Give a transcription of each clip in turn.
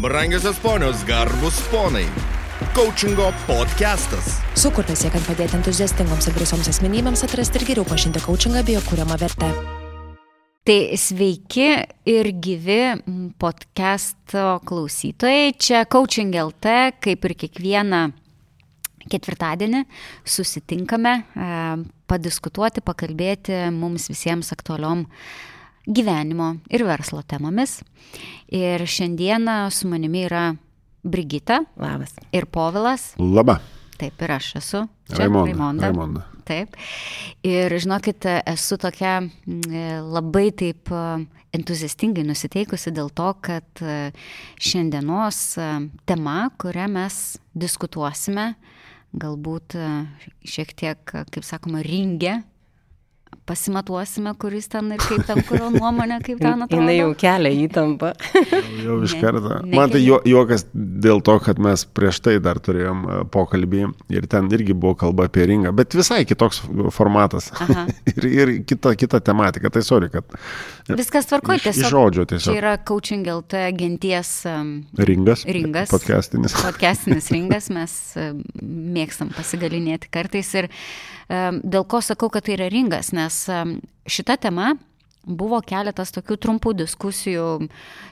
Brangiosios ponios, garbus ponai. Coachingo podcastas. Sukurtas siekiant padėti entuziastingoms ir drąsioms asmenybėms atrasti ir geriau pažinti coachingą bei jo kūriamą vertę. Tai sveiki ir gyvi podcast'o klausytojai. Čia Coaching LT, kaip ir kiekvieną ketvirtadienį, susitinkame e, padiskutuoti, pakalbėti mums visiems aktualiom gyvenimo ir verslo temomis. Ir šiandieną su manimi yra Brigita. Labas. Ir Povilas. Laba. Taip, ir aš esu. Čia Raimonda. Raimonda. Raimonda. Taip. Ir žinokit, esu tokia labai taip entuziastingai nusiteikusi dėl to, kad šiandienos tema, kurią mes diskutuosime, galbūt šiek tiek, kaip sakoma, ringė pasimatuosime, kuris ten ir kaip ten, kurio nuomonė, kaip ten atrodo. Jis jau kelia įtampą. jau iš karto. Man tai juokas dėl to, kad mes prieš tai dar turėjom e, pokalbį ir ten irgi buvo kalba apie ringą, bet visai kitoks formatas ir, ir kita, kita tematika. Tai sorry, kad. Viskas tvarkoja, tiesiog. Iš žodžio tiesiog. Čia yra coaching LT genties. Ringas. Ringas. Podcastinis. Podcastinis ringas, mes mėgstam pasigalinėti kartais ir um, dėl ko sakau, kad tai yra ringas, nes šita tema buvo keletas tokių trumpų diskusijų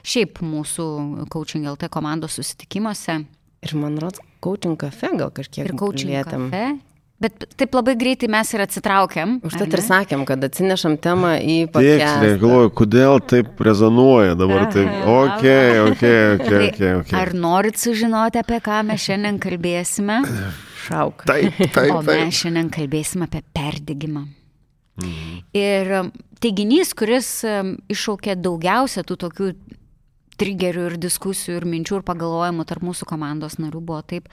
šiaip mūsų Coaching LT komandos susitikimuose. Ir man rodos, Coaching cafe gal kažkiek. Ir Coaching lietėm. cafe. Bet taip labai greitai mes ir atsitraukiam. Užtat ir sakėm, kad atsinešam temą į podcastą. Tiksliai, galvoju, kodėl taip rezonuoja dabar. Taip, ok, ok, ok, ok. okay. Ar norit sužinoti, apie ką mes šiandien kalbėsime? Šauk. Taip, taip, taip. O mes šiandien kalbėsime apie perdėgymą. Mhm. Ir um, teiginys, kuris um, iššaukė daugiausia tų tokių trigerių ir diskusijų ir minčių ir pagalvojimų tarp mūsų komandos narių buvo taip,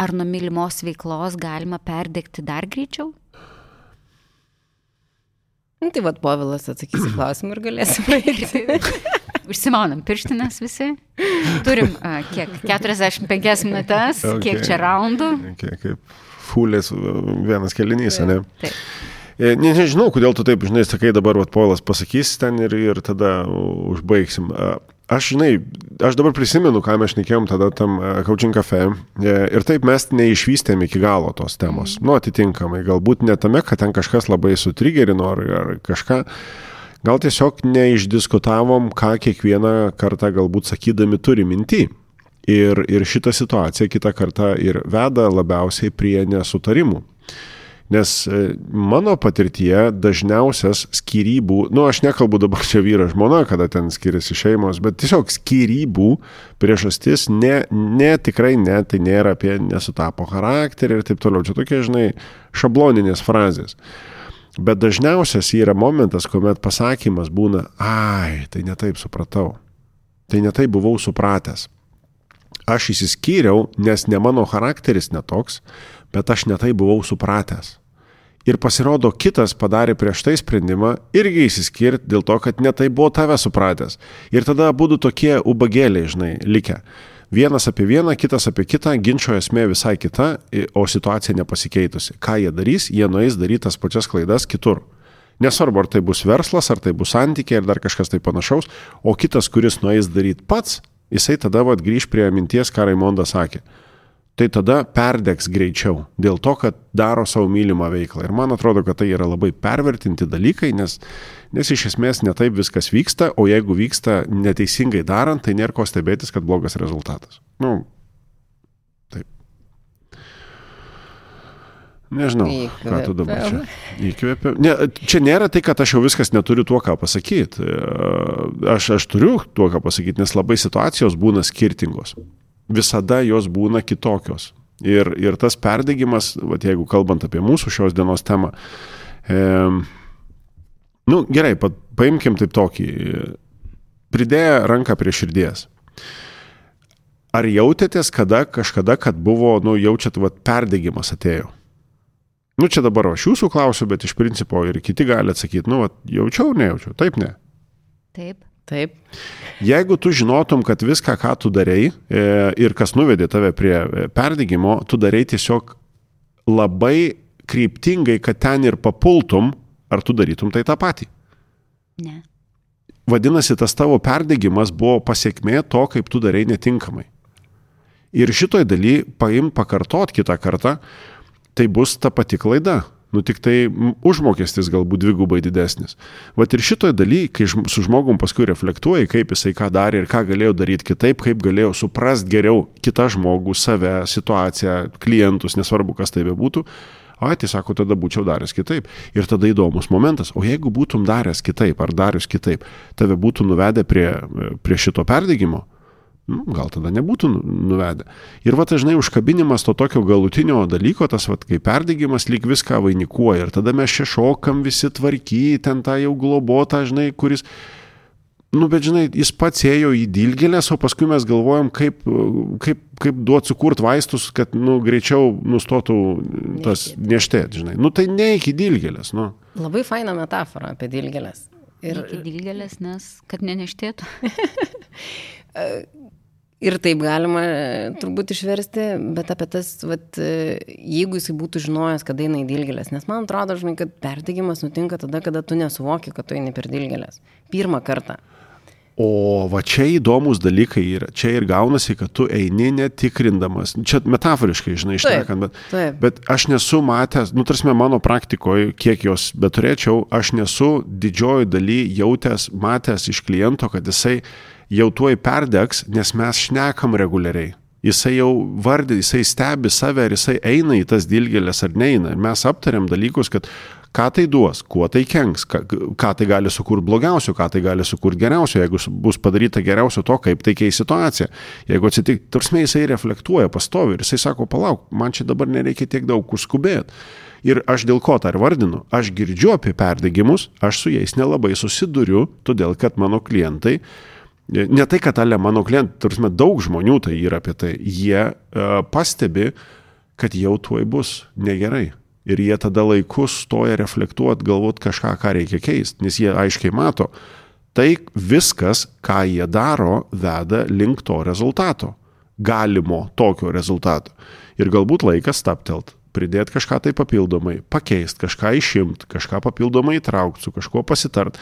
ar nuo mylimos veiklos galima perdegti dar greičiau? Nu, tai vad Povilas atsakys į klausimą ir galėsim eiti. Užsimaunam pirštinės visi. Turim a, kiek? 45 minutės, okay. kiek čia raundų? Kiek kaip fulės vienas kelinys, ne? Taip. E, ne, nežinau, kodėl tu taip, žinai, sakai dabar, vat, Poilas pasakys ten ir, ir tada užbaigsim. Aš, žinai, aš dabar prisimenu, ką mes šnekėjom tada tam coaching cafe e, ir taip mes neišvystėm iki galo tos temos. Mm. Nu, atitinkamai, galbūt ne tame, kad ten kažkas labai sutrigerino ar, ar kažką. Gal tiesiog neišdiskutavom, ką kiekvieną kartą galbūt sakydami turi minti. Ir, ir šitą situaciją kitą kartą ir veda labiausiai prie nesutarimų. Nes e, mano patirtyje dažniausias skirybų, nu aš nekalbu dabar čia vyras žmona, kada ten skiriasi šeimos, bet tiesiog skirybų priežastis ne, ne tikrai ne, tai nėra apie nesutapo charakterį ir taip toliau. Čia tokie, žinai, šabloninės frazės. Bet dažniausias yra momentas, kuomet pasakymas būna, ai, tai netaip supratau. Tai netaip buvau supratęs. Aš įsiskyriau, nes ne mano charakteris netoks, bet aš netai buvau supratęs. Ir pasirodo, kitas padarė prieš tai sprendimą irgi įsiskirti dėl to, kad netai buvo tave supratęs. Ir tada būtų tokie ubagėliai, žinai, likę. Vienas apie vieną, kitas apie kitą, ginčio esmė visai kita, o situacija nepasikeitusi. Ką jie darys? Jie nueis daryti tas pačias klaidas kitur. Nesvarbu, ar tai bus verslas, ar tai bus santykiai, ar dar kažkas tai panašaus, o kitas, kuris nueis daryti pats, jisai tada vad grįž prie minties, ką Raimonda sakė tai tada perdegs greičiau dėl to, kad daro savo mylimą veiklą. Ir man atrodo, kad tai yra labai pervertinti dalykai, nes, nes iš esmės netaip viskas vyksta, o jeigu vyksta neteisingai darant, tai nėra ko stebėtis, kad blogas rezultatas. Nu, taip. Nežinau, Įkvėpiau. ką tu dabar čia įkvėpiau. Ne, čia nėra tai, kad aš jau viskas neturiu tuo, ką pasakyti. Aš, aš turiu tuo, ką pasakyti, nes labai situacijos būna skirtingos visada jos būna kitokios. Ir, ir tas perdegimas, vat, jeigu kalbant apie mūsų šios dienos temą, e, nu gerai, pa, paimkim taip tokį, pridėję ranką prie širdies. Ar jautėtės kada, kažkada, kad buvo, nu jaučiat, vat, perdegimas atėjo? Nu čia dabar aš jūsų klausiu, bet iš principo ir kiti gali atsakyti, nu, vat, jaučiau, nejaučiau, taip ne. Taip. Taip. Jeigu tu žinotum, kad viską, ką tu darei e, ir kas nuvedė tave prie e, perdygimo, tu darei tiesiog labai kryptingai, kad ten ir papultum, ar tu darytum tai tą patį? Ne. vadinasi, tas tavo perdegimas buvo pasiekmė to, kaip tu darai netinkamai. Ir šitoj daly paim pakartot kitą kartą, tai bus ta pati klaida. Nu tik tai užmokestis galbūt dvigubai didesnis. Vat ir šitoje daly, kai su žmogum paskui reflektuoji, kaip jisai ką darė ir ką galėjo daryti kitaip, kaip galėjo suprasti geriau kitą žmogų, save, situaciją, klientus, nesvarbu, kas tai bebūtų, ai, tai sako, tada būčiau daręs kitaip. Ir tada įdomus momentas, o jeigu būtum daręs kitaip ar darius kitaip, tave būtų nuvedę prie, prie šito perdėgymo, gal tada nebūtų nu- nuvedę. Ir va, dažnai užkabinimas to tokio galutinio dalyko, tas va, kai perdėgymas lyg viską vainikuoja. Ir tada mes čia šokam visi tvarky, ten tą jau globotą, žinai, kuris, nu, bet žinai, jis pats ėjo į dilgelės, o paskui mes galvojam, kaip, kaip, kaip duoti sukurt vaistus, kad, nu, greičiau nustotų tas nieštėt, žinai. Nu, tai ne iki dilgelės, nu. Labai faina metafora apie dilgelės. Ir dilgelės, nes kad neneštėtų. Ir taip galima e, turbūt išversti, bet apie tas, vat, e, jeigu jisai būtų žinojęs, kada eina į dilgelės. Nes man atrodo, žinai, kad perdegimas nutinka tada, kada tu nesuvoki, kad tu eini per dilgelės. Pirmą kartą. O va čia įdomus dalykai yra. Čia ir gaunasi, kad tu eini netikrindamas. Čia metaforiškai, žinai, išnekant, bet, taip. bet aš nesu matęs, nu, tarsi mano praktikoje, kiek jos beturėčiau, aš nesu didžioji daly jautęs, matęs iš kliento, kad jisai jau tuoj perdegs, nes mes šnekam reguliariai. Jisai jau vardė, jisai stebi save, ar jisai eina į tas dilgelės ar neina. Ir mes aptariam dalykus, kad ką tai duos, kuo tai kenks, ką, ką tai gali sukurti blogiausio, ką tai gali sukurti geriausio, jeigu bus padaryta geriausio to, kaip tai keis situaciją. Jeigu atsitik, tarsi jisai reflektuoja pastovi ir jisai sako, palauk, man čia dabar nereikia tiek daug užskubėti. Ir aš dėl ko tą ir vardinu, aš girdžiu apie perdegimus, aš su jais nelabai susiduriu, todėl kad mano klientai, ne tai, kad ale mano klientai, tarsi daug žmonių tai yra apie tai, jie uh, pastebi, kad jau tuoj bus negerai. Ir jie tada laikus stoja reflektuoti, galvoti kažką, ką reikia keisti, nes jie aiškiai mato, tai viskas, ką jie daro, veda link to rezultato. Galimo tokio rezultato. Ir galbūt laikas staptelt, pridėti kažką tai papildomai, pakeisti, kažką išimti, kažką papildomai įtraukti, su kažkuo pasitart.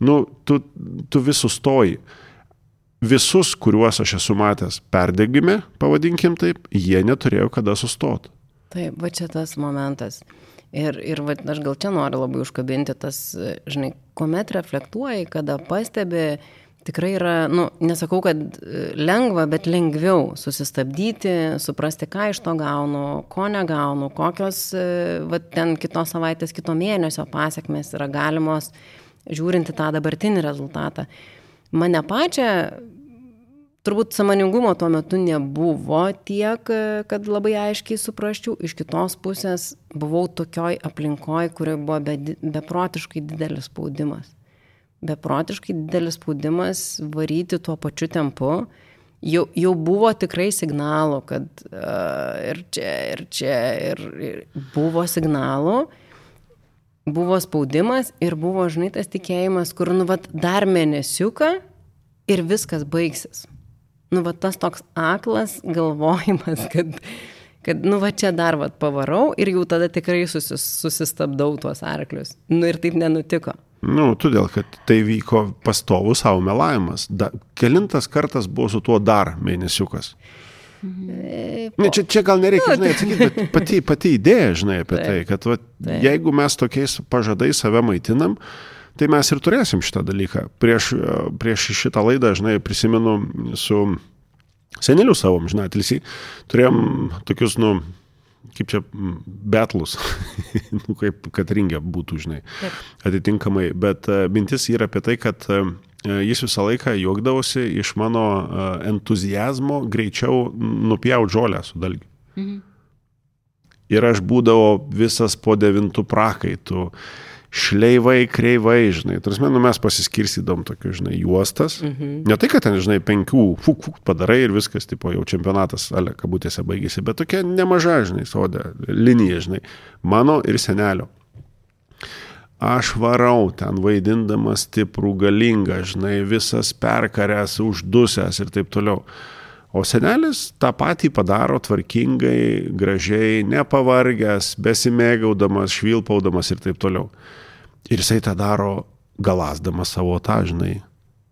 Nu, tu, tu visus stoji. Visus, kuriuos aš esu matęs perdegime, pavadinkim taip, jie neturėjo kada sustoti. Taip, va čia tas momentas. Ir, ir va, aš gal čia noriu labai užkabinti tas, žinai, kuomet reflektuoji, kada pastebi, tikrai yra, nu, nesakau, kad lengva, bet lengviau susistabdyti, suprasti, ką iš to gaunu, ko negaunu, kokios, va, ten kitos savaitės, kito mėnesio pasiekmes yra galimos, žiūrinti tą dabartinį rezultatą. Mane pačią turbūt samoningumo tuo metu nebuvo tiek, kad labai aiškiai suprasčiau. Iš kitos pusės buvau tokioj aplinkoj, kurioje buvo be, beprotiškai didelis spaudimas. Beprotiškai didelis spaudimas varyti tuo pačiu tempu. Jau, jau buvo tikrai signalų, kad uh, ir čia, ir čia, ir, ir buvo signalų, buvo spaudimas ir buvo, žinai, tas tikėjimas, kur, nu, vat, dar mėnesiuką ir viskas baigsis nu, va tas toks aklas galvojimas, kad, kad, nu, va čia dar, va, pavarau ir jau tada tikrai susis, susistabdau tuos arklius. Nu, ir taip nenutiko. Nu, todėl, kad tai vyko pastovų savo melavimas. Da, kelintas kartas buvo su tuo dar mėnesiukas. Mhm. Ne, čia, čia gal nereikia, žinai, atsakyti, bet pati, pati idėja, žinai, apie tai, kad va, jeigu mes tokiais pažadais save maitinam, tai mes ir turėsim šitą dalyką. Prieš, prieš šitą laidą, žinai, prisimenu su seneliu savom, žinai, atilsi, turėjom tokius, nu, kaip čia, betlus, nu, kaip kad ringė būtų, žinai, atitinkamai, bet mintis yra apie tai, kad jis visą laiką juokdavosi iš mano entuzijazmo greičiau nupjauti žolę su dalgiu. Mhm. Ir aš būdavo visas po devintų prakaitų šleivai, kreivai, žinai. Tarsi, nu, mes pasiskirstydom tokius, žinai, juostas. Mhm. Ne tai, kad ten, žinai, penkių, fuk, fuk, padarai ir viskas, tipo, jau čempionatas, ale, kabutėse baigėsi, bet tokia nemaža, žinai, sodė, linija, žinai, mano ir senelio. Aš varau ten vaidindamas stiprų, galingą, žinai, visas perkaręs, uždusęs ir taip toliau. O senelis tą patį padaro tvarkingai, gražiai, nepavargęs, besimėgaudamas, švilpaudamas ir taip toliau. Ir jisai tą daro galasdamas savo tą, žinai,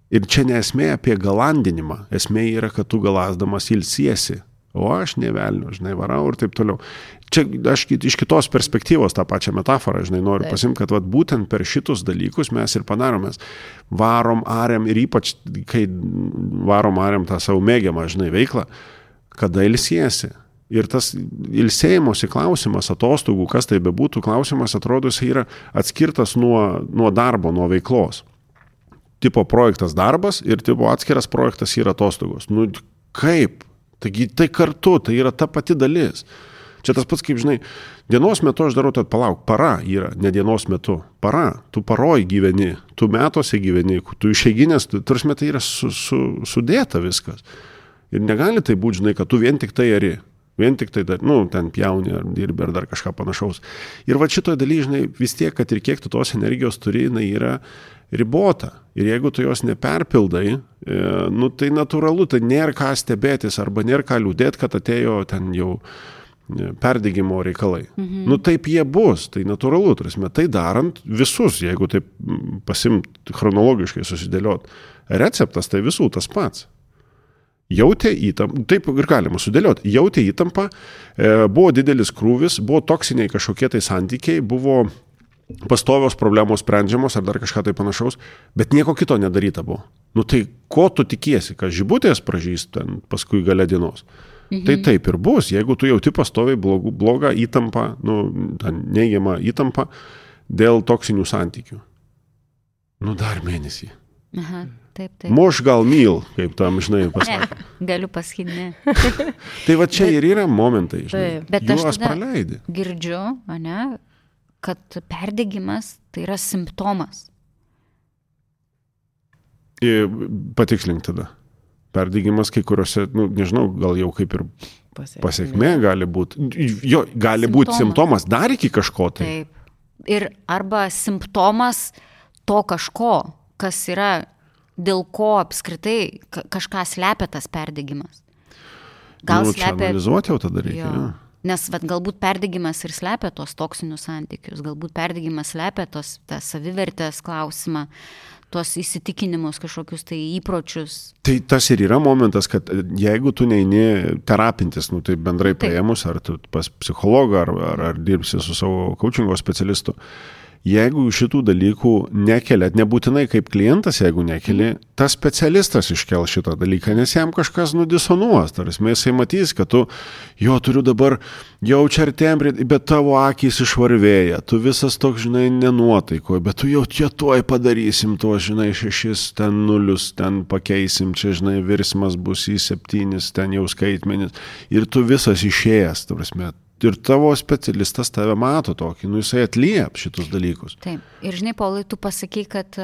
Ir čia nesmė apie galandinimą, esmė yra, kad tu galasdamas ilsiesi, o aš nevelniu, žinai, varau ir taip toliau. Čia aš iš kitos perspektyvos tą pačią metaforą, žinai, noriu pasimti, kad vat, būtent per šitus dalykus mes ir padaromės. Varom, ariam ir ypač, kai varom, ariam tą savo mėgiamą, žinai, veiklą, kada ilsiesi. Ir tas ilsėjimosi klausimas, atostogų, kas tai bebūtų, klausimas atrodo, jis yra atskirtas nuo, nuo darbo, nuo veiklos tipo projektas darbas ir tipo atskiras projektas yra atostogos. Nu kaip? Taigi tai kartu, tai yra ta pati dalis. Čia tas pats, kaip žinai, dienos metu aš darau, tad palauk, para yra, ne dienos metu. Para, tu paroj gyveni, tu metuose gyveni, tu išeiginės, tarsi tai yra su, su, sudėta viskas. Ir negali tai būti, žinai, kad tu vien tik tai eri. Vien tik tai, dar, nu, ten pjauni ar dirbi ar dar kažką panašaus. Ir va šitoje dalyje, žinai, vis tiek, kad ir kiek tu tos energijos turi, jinai yra ribota. Ir jeigu tu jos neperpildai, e, nu, tai natūralu, tai nėra ką stebėtis arba nėra ką liūdėti, kad atėjo ten jau perdėgymo reikalai. Mhm. Nu taip jie bus, tai natūralu, turėsime tai darant visus, jeigu taip pasimt chronologiškai susidėliot. Receptas tai visų tas pats. Jautė įtampą, taip ir galima sudėlioti, jautė įtampą, e, buvo didelis krūvis, buvo toksiniai kažkokie tai santykiai, buvo pastovios problemos sprendžiamos ar dar kažką tai panašaus, bet nieko kito nedaryta buvo. Nu tai ko tu tikiesi, kad žibutės pražys ten paskui gale dienos? Tai mhm. Tai taip ir bus, jeigu tu jauti pastoviai blogų, blogą įtampą, nu, neigiamą įtampą dėl toksinių santykių. Nu dar mėnesį. Aha. Taip, taip. Muš gal myl, kaip tam, žinai, pasakė. Galiu pasakyti, ne. tai va čia bet, ir yra momentai, žinai. Taip. Bet aš praleidžiu. Girdžiu, ne, kad perdegimas tai yra simptomas. Patikslink tada. Perdegimas kai kuriuose, nu, nežinau, gal jau kaip ir pasiekmė, pasiekmė gali būti. Jo, gali būti simptomas dar iki kažko tai. Taip. Ir arba simptomas to kažko, kas yra dėl ko apskritai kažką slepia tas perdegimas. Gal nu, slepia. Analizuoti jau tada reikia. Jo. Nes vat, galbūt perdegimas ir slepia tos toksinius santykius, galbūt perdegimas slepia tos, tą savivertės klausimą, tuos įsitikinimus, kažkokius tai įpročius. Tai tas ir yra momentas, kad jeigu tu neini terapintis, nu tai bendrai paėmus, ar tu pas psichologą, ar, ar, ar dirbsi su savo coachingo specialistu, uh, jeigu šitų dalykų nekeliat, nebūtinai kaip klientas, jeigu nekeli, tas specialistas iškel šitą dalyką, nes jam kažkas nudisonuos, tarsi jisai matys, kad tu, jo turiu dabar jaučia artėm, bet tavo akys išvarvėja, tu visas toks, žinai, nenuotaikoje, bet tu jau čia tuoj padarysim tuos, žinai, šešis ten nulius, ten pakeisim, čia, žinai, virsmas bus į septynis, ten jau skaitmenis, ir tu visas išėjęs, tarsi ir tavo specialistas tave mato tokį, nu jisai atliep šitus dalykus. Taip. Ir žinai, Paulai, tu pasakai, kad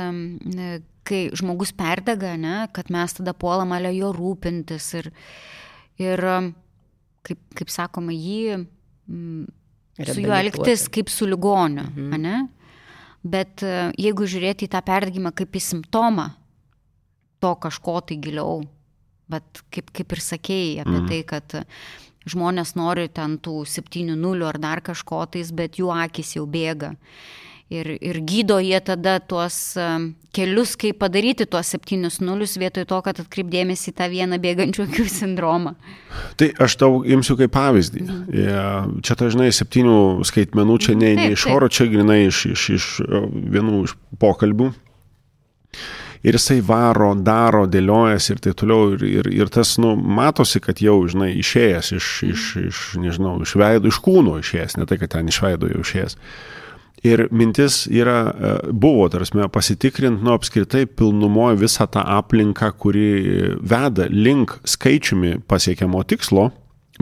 kai žmogus perdega, ne, kad mes tada puolam alio jo rūpintis ir, ir kaip, kaip sakoma, jį mm, su juo elgtis kaip su ligoniu, mhm. ne? Bet uh, jeigu žiūrėti į tą perdegimą kaip į simptomą to kažko tai giliau, bet kaip, kaip ir sakėjai apie mhm. tai, kad žmonės nori ten tų 7-0 ar dar kažko tais, bet jų akis jau bėga. Ir, ir gydo jie tada tuos um, kelius, kaip padaryti tuos 7-0 vietoj to, kad atkreipdėmėsi tą vieną bėgančių akių sindromą. Tai aš tau imsiu kaip pavyzdį. Mhm. Čia dažnai septynių skaitmenų, čia ne, ne iš oro, čia grinai iš, iš, iš vienų iš pokalbių ir jisai varo, daro, dėliojasi ir taip toliau. Ir, ir, ir tas, nu, matosi, kad jau, žinai, išėjęs iš, iš, iš nežinau, iš veido, iš kūno išėjęs, ne tai, kad ten iš veido jau išėjęs. Ir mintis yra, e, buvo, tarsi, pasitikrinti, nu, apskritai pilnumoje visą tą aplinką, kuri veda link skaičiumi pasiekiamo tikslo,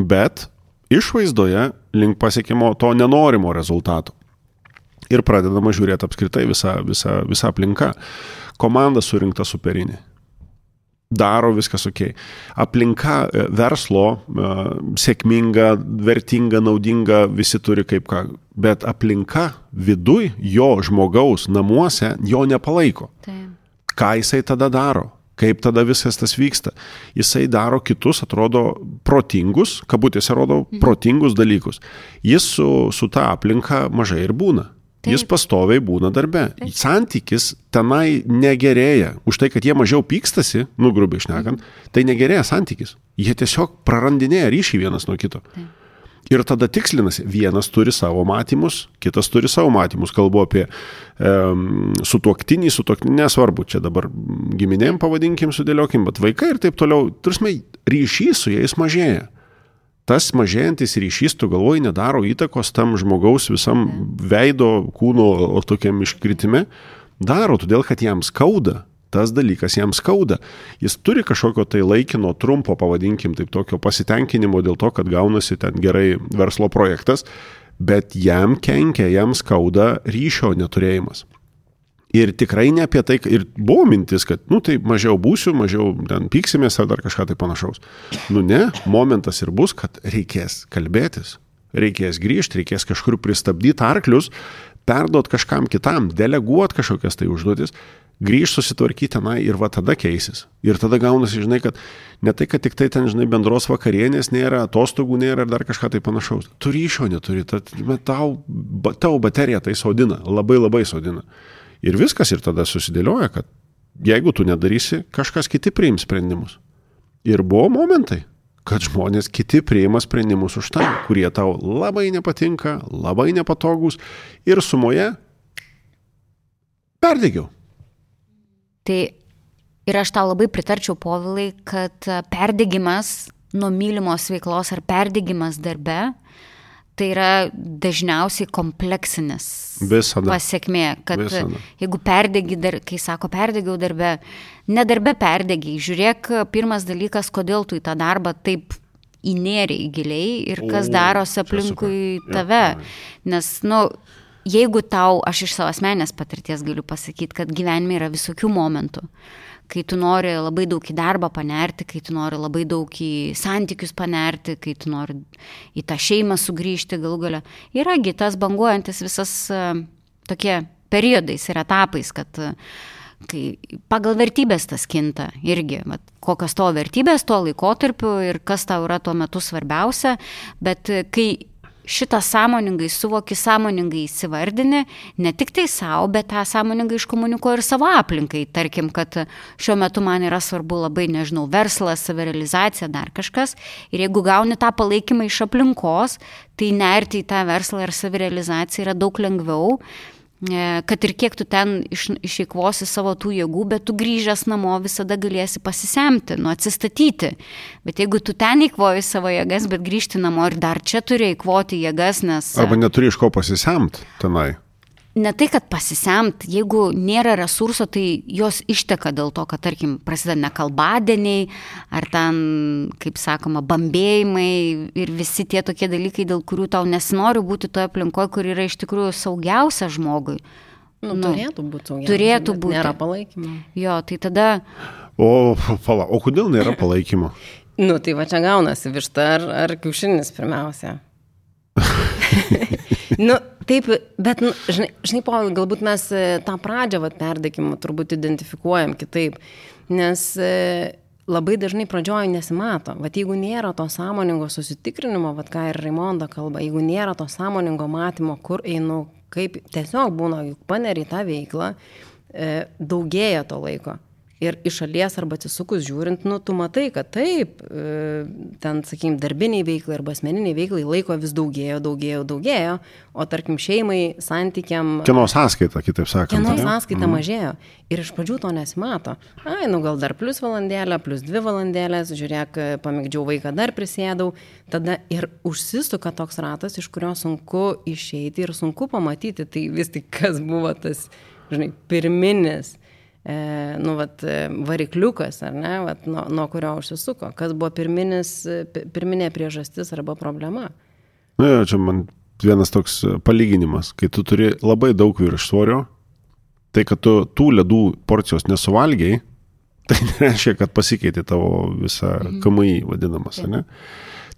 bet išvaizdoje link pasiekimo to nenorimo rezultato. Ir pradedama žiūrėti apskritai visą, visą, visą aplinką komanda surinkta superinė. Daro viskas ok. Aplinka e, verslo e, sėkminga, vertinga, naudinga, visi turi kaip ką, bet aplinka viduj, jo žmogaus namuose, jo nepalaiko. Taip. Ką jisai tada daro? Kaip tada viskas tas vyksta? Jisai daro kitus, atrodo, protingus, kabutėse rodo, mhm. protingus dalykus. Jis su, su ta aplinka mažai ir būna. Taip. Jis pastoviai būna darbe. Taip. Santykis tenai negerėja. Už tai, kad jie mažiau pykstasi, nu grubiai išnekant, mhm. tai negerėja santykis. Jie tiesiog prarandinėja ryšį vienas nuo kito. Taip. Ir tada tikslinasi, vienas turi savo matymus, kitas turi savo matymus. Kalbu apie um, sutuoktinį, sutuoktinį, nesvarbu, čia dabar giminėm pavadinkim, sudėliokim, bet vaikai ir taip toliau. Turime, ryšys su jais mažėja tas mažėjantis ryšys, tu galvoji, nedaro įtakos tam žmogaus visam veido, kūno tokiam iškritime, daro, todėl kad jam skauda. Tas dalykas jam skauda. Jis turi kažkokio tai laikino, trumpo, pavadinkim, taip tokio pasitenkinimo dėl to, kad gaunasi ten gerai verslo projektas, bet jam kenkia, jam skauda ryšio neturėjimas. Ir tikrai ne apie tai, ir buvo mintis, kad, nu tai mažiau būsiu, mažiau ten pyksimės ar dar kažką tai panašaus. Nu ne, momentas ir bus, kad reikės kalbėtis, reikės grįžti, reikės kažkur pristabdyti arklius, perduot kažkam kitam, deleguot kažkokias tai užduotis, grįžti susitvarkyti tenai ir va tada keisis. Ir tada gaunasi, žinai, kad ne tai, kad tik tai ten, žinai, bendros vakarienės nėra, atostogų nėra ar dar kažką tai panašaus. Tu ryšio neturi, tad, tau, tau baterija tai sodina, labai labai sodina. Ir viskas ir tada susidėlioja, kad jeigu tu nedarysi, kažkas kiti priims sprendimus. Ir buvo momentai, kad žmonės kiti priima sprendimus už tai, kurie tau labai nepatinka, labai nepatogus ir sumoje perdėgiau. Tai ir aš tau labai pritarčiau, povilai, kad perdėgymas nuo mylimos veiklos ar perdėgymas darbe tai yra dažniausiai kompleksinis Visada. pasiekmė, kad Visada. jeigu perdegi, dar, kai sako perdėgiau darbe, ne darbe perdėgiai, žiūrėk, pirmas dalykas, kodėl tu į tą darbą taip įnėriai giliai ir kas o, darosi aplinkui tave. Nes, nu, jeigu tau, aš iš savo asmenės patirties galiu pasakyti, kad gyvenime yra visokių momentų kai tu nori labai daug į darbą panerti, kai tu nori labai daug į santykius panerti, kai tu nori į tą šeimą sugrįžti galų galę. Yragi tas banguojantis visas uh, tokie periodais ir etapais, kad uh, kai pagal vertybės tas kinta irgi, vat, kokios to vertybės tuo laikotarpiu ir kas tau yra tuo metu svarbiausia, bet kai šitą sąmoningai suvoki, sąmoningai įsivardini, ne tik tai savo, bet tą sąmoningai iškomunikuoji ir savo aplinkai. Tarkim, kad šiuo metu man yra svarbu labai, nežinau, verslas, savirealizacija, dar kažkas. Ir jeigu gauni tą palaikymą iš aplinkos, tai nerti į tą verslą ir savirealizaciją yra daug lengviau kad ir kiek tu ten iš, išeikvosi savo tų jėgų, bet tu grįžęs namo visada galėsi pasisemti, nu atsistatyti. Bet jeigu tu ten eikvoji savo jėgas, bet grįžti namo ir dar čia turi eikvoti jėgas, nes... Arba neturi iš ko pasisemti tenai ne tai, kad pasisemt, jeigu nėra resurso, tai jos išteka dėl to, kad, tarkim, prasideda nekalbadieniai, ar ten, kaip sakoma, bambėjimai ir visi tie tokie dalykai, dėl kurių tau nesinori būti toje aplinkoje, kur yra iš tikrųjų saugiausia žmogui. Nu, nu, turėtų būti saugiausia. Turėtų būti. Nėra palaikymo. Jo, tai tada. O, pala, o kodėl nėra palaikymo? nu, tai va čia gaunasi višta ar, ar kiaušinis pirmiausia. nu, taip, bet, nu, žinai, žinai po, galbūt mes e, tą pradžią vat, perdėkimą turbūt identifikuojam kitaip, nes e, labai dažnai pradžioje nesimato. Vat jeigu nėra to sąmoningo susitikrinimo, vat ką ir Raimonda kalba, jeigu nėra to sąmoningo matymo, kur einu, kaip tiesiog būna, juk paneri tą veiklą, e, daugėja to laiko ir iš šalies arba atsisukus žiūrint, nu, tu matai, kad taip, e, ten, sakykim, darbiniai veiklai arba asmeniniai veiklai laiko vis daugėjo, daugėjo, daugėjo, o tarkim šeimai, santykiam. Kieno sąskaita, kitaip sakant. Kieno sąskaita mm. mažėjo. Ir iš pradžių to nesimato. Ai, nu gal dar plus valandėlę, plus dvi valandėlės, žiūrėk, pamėgdžiau vaiką, dar prisėdau. Tada ir užsisuka toks ratas, iš kurio sunku išeiti ir sunku pamatyti. Tai vis tik kas buvo tas, žinai, pirminis e, nu, vat, e, varikliukas, ar ne, vat, nuo, nuo kurio užsisuko, kas buvo pirminis, pirminė priežastis arba problema. Na, nu, čia man vienas toks e, palyginimas, kai tu turi labai daug viršsvorio, tai kad tu tų ledų porcijos nesuvalgiai, tai nereiškia, kad pasikeitė tavo visa mhm. KMI vadinamas, ne?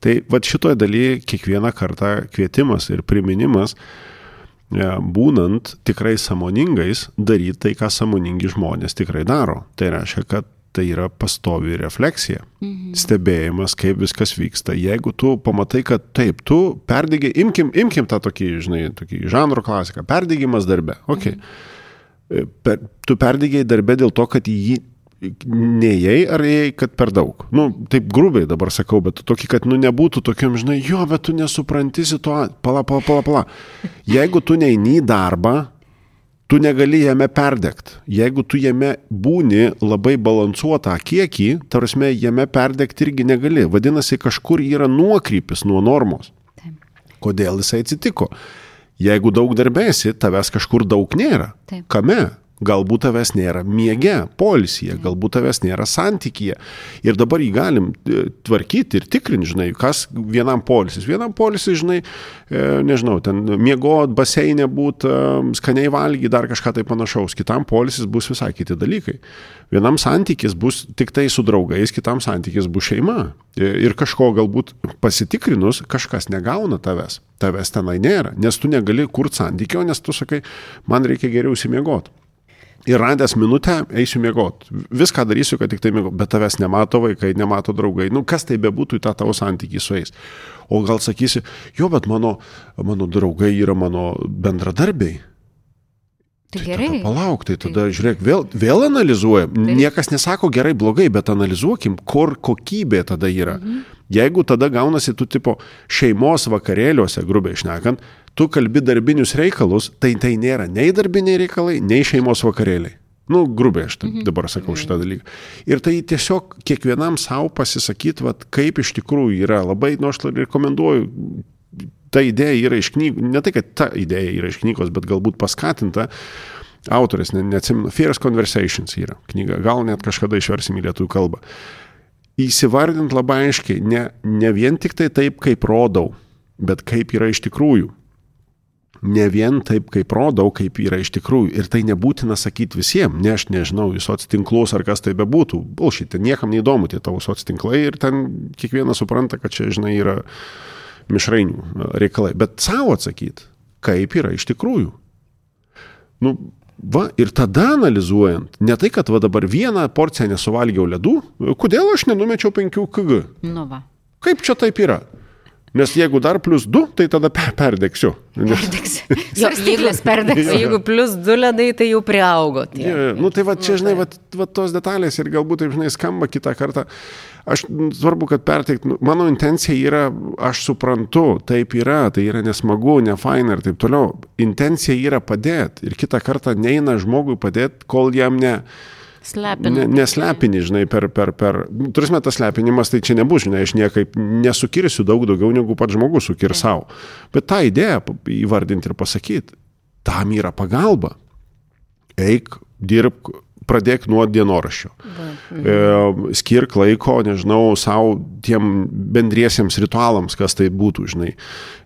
Tai va šitoje dalyje kiekvieną kartą kvietimas ir priminimas, E, būnant tikrai samoningais, daryti tai, ką samoningi žmonės tikrai daro. Tai reiškia, kad tai yra pastovi refleksija. Mhm. Stebėjimas, kaip viskas vyksta. Jeigu tu pamatai, kad taip, tu perdegi, imkim, imkim tą tokį, žinai, tokį žanro klasiką, perdegimas darbe. Okay. Mhm. Per, tu perdegiai darbe dėl to, kad jį neėjai ar ėjai, kad per daug. Nu, taip grubiai dabar sakau, bet tokį, kad nu nebūtų tokiam, žinai, jo, bet tu nesupranti situaciją. Pala, pala, pala, pala. Jeigu tu neini į darbą, tu negali jame perdegti. Jeigu tu jame būni labai balansuotą kiekį, tarsi jame perdegti irgi negali. Vadinasi, kažkur yra nuokrypis nuo normos. Taip. Kodėl jisai atsitiko? Jeigu daug darbėsi, tavęs kažkur daug nėra. Taip. Kame? Galbūt tavęs nėra miege, polisyje, galbūt tavęs nėra santykyje. Ir dabar jį galim e, tvarkyti ir tikrinti, žinai, kas vienam polisis. Vienam polisis, žinai, e, nežinau, ten miegot, baseinė būt, e, skaniai valgyti, dar kažką tai panašaus. Kitam polisis bus visai kiti dalykai. Vienam santykis bus tik tai su draugais, kitam santykis bus šeima. Ir kažko galbūt pasitikrinus, kažkas negauna tavęs. Tavęs tenai nėra, nes tu negali kurti santykio, nes tu sakai, man reikia geriau įsimiegoti ir radęs minutę eisiu miegot. Viską darysiu, kad tik tai miegot, bet tavęs nemato vaikai, nemato draugai. Nu, kas tai bebūtų į tą tavo santykį su jais. O gal sakysi, jo, bet mano, mano draugai yra mano bendradarbiai. Tai, tai gerai. Palauk, tai tada tai... žiūrėk, vėl, vėl analizuojam. Tai... Niekas nesako gerai, blogai, bet analizuokim, kur kokybė tada yra. Mhm. Jeigu tada gaunasi tu tipo šeimos vakarėliuose, grubiai išnekant, tu kalbi darbinius reikalus, tai tai nėra nei darbiniai reikalai, nei šeimos vakarėliai. Nu, grubiai aš mhm. dabar sakau šitą dalyką. Ir tai tiesiog kiekvienam savo pasisakyti, vat, kaip iš tikrųjų yra. Labai, nu, aš rekomenduoju, ta idėja yra iš knygų, ne tai, kad ta idėja yra iš knygos, bet galbūt paskatinta. Autorės, ne, neatsimenu, Fierce Conversations yra knyga, gal net kažkada išversim į lietuvių kalbą. Įsivardint labai aiškiai, ne, ne vien tik tai taip, kaip rodau, bet kaip yra iš tikrųjų ne vien taip, kaip rodau, kaip yra iš tikrųjų. Ir tai nebūtina sakyti visiems, ne aš nežinau, į soc tinklus ar kas tai bebūtų. Bulšit, niekam neįdomu tie tavo soc tinklai ir ten kiekvienas supranta, kad čia, žinai, yra mišrainių reikalai. Bet savo atsakyti, kaip yra iš tikrųjų. Nu, Va, ir tada analizuojant, ne tai, kad va dabar vieną porciją nesuvalgiau ledų, kodėl aš nenumečiau 5 kg? Nu va. Kaip čia taip yra? Nes jeigu dar plus 2, tai tada perdegsiu. Perdegsiu. Jo, jeigu, perdegsiu. jeigu plus 2 ledai, tai jau priaugo. Tie. Ja, nu tai va čia, žinai, va, va tos detalės ir galbūt taip, žinai, skamba kitą kartą. Aš svarbu, kad perteikt, nu, mano intencija yra, aš suprantu, taip yra, tai yra nesmagu, nefaina ir taip toliau. Intencija yra padėti ir kitą kartą neina žmogui padėti, kol jam ne Slepini. Ne, neslepini, žinai, per, per, per, turime tas slepinimas, tai čia nebus, žinai, aš niekaip nesukirsiu daug daugiau negu pats žmogus sukir savo. Bet tą idėją įvardinti ir pasakyti, tam yra pagalba. Eik, dirbk, pradėk nuo dienoraščio. E, skirk laiko, nežinau, savo tiem bendriesiems ritualams, kas tai būtų, žinai.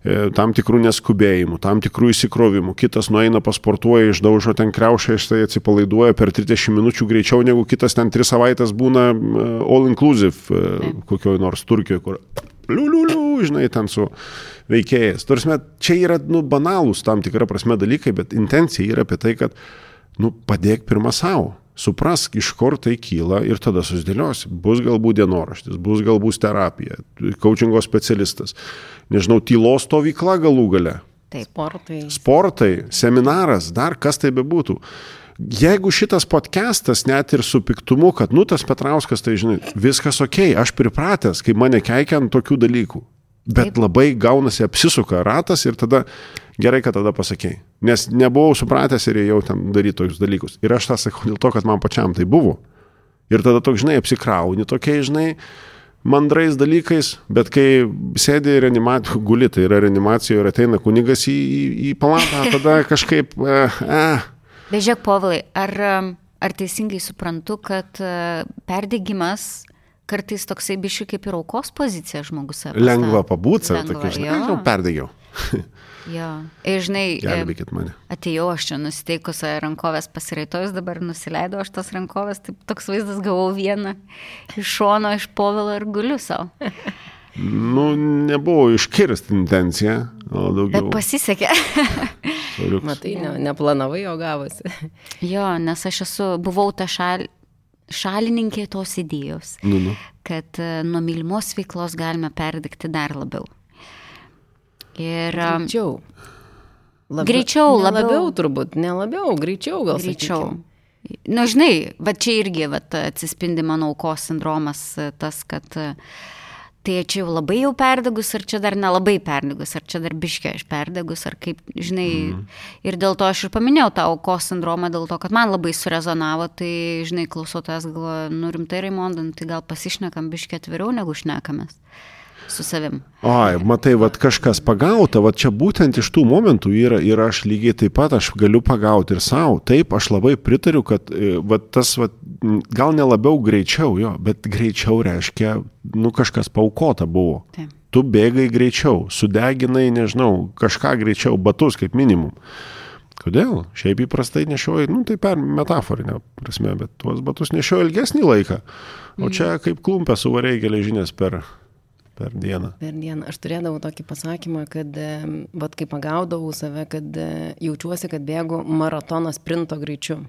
E, tam tikrų neskubėjimų, tam tikrų įsikrovimų. Kitas nueina pasportuoja, išdaužo ten kreušę, jis tai atsipalaiduoja per 30 minučių greičiau negu kitas ten 3 savaitės būna e, all inclusive e, kokioj nors Turkijoje, kur liuliuliu, žinai, ten su veikėjas. Turime, čia yra nu, banalūs tam tikra prasme dalykai, bet intencija yra apie tai, kad nu, padėk pirmą savo suprask, iš kur tai kyla ir tada susidėliosi. Bus galbūt dienoraštis, bus galbūt terapija, coachingo specialistas, nežinau, tylos stovykla galų gale. Taip, sportai. Sportai, seminaras, dar kas tai bebūtų. Jeigu šitas podcastas net ir su piktumu, kad, nu, tas Petrauskas, tai žinai, viskas ok, aš pripratęs, kai mane keikia ant tokių dalykų. Bet Taip. labai gaunasi apsisuka ratas ir tada gerai, kad tada pasakėjai. Nes nebuvau supratęs ir jau ten daryti tokius dalykus. Ir aš tą sakau dėl to, kad man pačiam tai buvo. Ir tada toks, žinai, apsikrauni tokiai, žinai, mandrais dalykais, bet kai sėdi reanimacijoje, guli, tai yra reanimacijoje ir ateina kunigas į, į, į palatą, tada kažkaip... Eh, eh. Bežiūrėk, povilai, ar, ar teisingai suprantu, kad e, perdegimas kartais toksai bišiu kaip ir aukos pozicija žmogus. Lengva pabūti, tokia, žinai, jau perdegiau. jo, ir žinai, gelbėkit mane. Atėjau aš čia nusiteikus rankovės pasiraitojus, dabar nusileidau aš tas rankovės, taip toks vaizdas gavau vieną iš šono, iš povilo ir guliu savo. Nu, nebuvo iškirsti intencija, o daugiau. Bet pasisekė. Matai, ne, neplanavai, o gavosi. Jo, nes aš esu, buvau tą šalį, šalininkė tos idėjos, Nu, nu. kad e, nuo mylimos veiklos galime perdegti dar labiau. Ir e, Greičiau. Labiau, Greičiau, ne labiau. labiau turbūt, ne labiau, greičiau gal. greičiau. sakykim. Na, žinai, va čia irgi va, atsispindi mano aukos sindromas, e, tas, kad e, tai čia jau labai jau perdegus, ar čia dar nelabai perdegus, ar čia dar biškiai aš perdegus, ar kaip, žinai. Mm. Ir dėl to aš ir paminėjau tą aukos sindromą, dėl to, kad man labai surezonavo, tai, žinai, klausotojas galvoja, nu rimtai, Raimondan, tai gal pasišnekam biškiai atviriau, negu šnekamės su savim. Ai, matai, vad kažkas pagauta, vad čia būtent iš tų momentų yra ir aš lygiai taip pat aš galiu pagauti ir savo. Taip, aš labai pritariu, kad e, vat, tas, vat, gal nelabiau greičiau jo, bet greičiau reiškia, nu kažkas paukota buvo. Taip. Tu bėgai greičiau, sudeginai, nežinau, kažką greičiau, batus kaip minimum. Kodėl? Šiaip įprastai nešioji, nu tai per metaforinę prasme, bet tuos batus nešioji ilgesnį laiką. O čia kaip klumpė suvariai geležinės per, per dieną. Per dieną aš turėdavau tokį pasakymą, kad, vat kai pagaudavau save, kad e, jaučiuosi, kad bėgu maratono sprinto greičiu.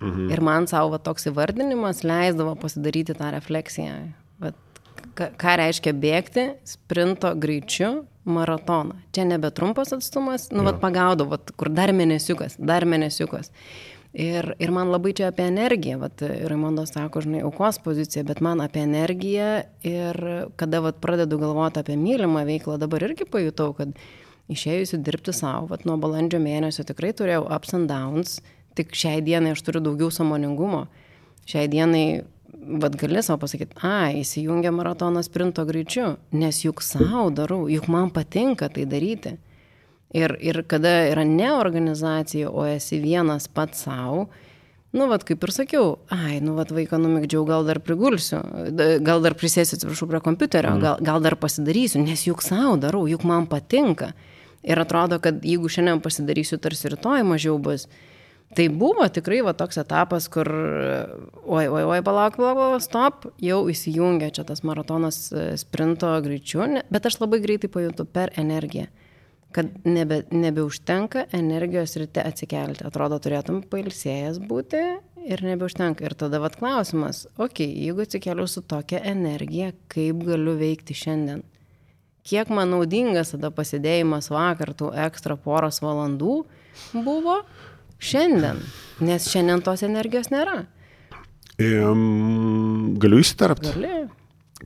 Mhm. Ir man savo toks įvardinimas leisdavo pasidaryti tą refleksiją. Vat, ką, reiškia bėgti sprinto greičiu maratoną. Čia nebe trumpas atstumas, nu, vat pagaudavau, vat, kur dar mėnesiukas, dar mėnesiukas. Ir, ir man labai čia apie energiją, vat, Raimondas sako, žinai, aukos poziciją, bet man apie energiją ir kada vat, pradedu galvoti apie mylimą veiklą, dabar irgi pajutau, kad išėjusi dirbti savo, vat, nuo balandžio mėnesio tikrai turėjau ups and downs, tik šiai dienai aš turiu daugiau samoningumo. Šiai dienai, vad gali savo pasakyti, a, įsijungia maratonas sprinto greičiu, nes juk savo darau, juk man patinka tai daryti. Ir, ir kada yra ne organizacija, o esi vienas pats savo, nu, vad kaip ir sakiau, ai, nu, vad vaiką numigdžiau, gal dar prigulsiu, gal dar prisėsiu, atsiprašau, prie kompiuterio, gal, gal dar pasidarysiu, nes juk savo darau, juk man patinka. Ir atrodo, kad jeigu šiandien pasidarysiu, tarsi rytoj mažiau bus. Tai buvo tikrai va toks etapas, kur, oi, oi, oi, palauk, palauk, palauk, stop, jau įsijungia čia tas maratonas e, sprinto greičiu, bet aš labai greitai pajuntu per energiją kad nebe, nebeužtenka energijos ryte atsikelti. Atrodo, turėtum pailsėjęs būti ir nebeužtenka. Ir tada vat klausimas, okei, okay, jeigu atsikeliu su tokia energija, kaip galiu veikti šiandien? Kiek man naudingas tada pasidėjimas vakar tų ekstra poros valandų buvo šiandien, nes šiandien tos energijos nėra. Ehm, Galiu įsiterpti? Gali?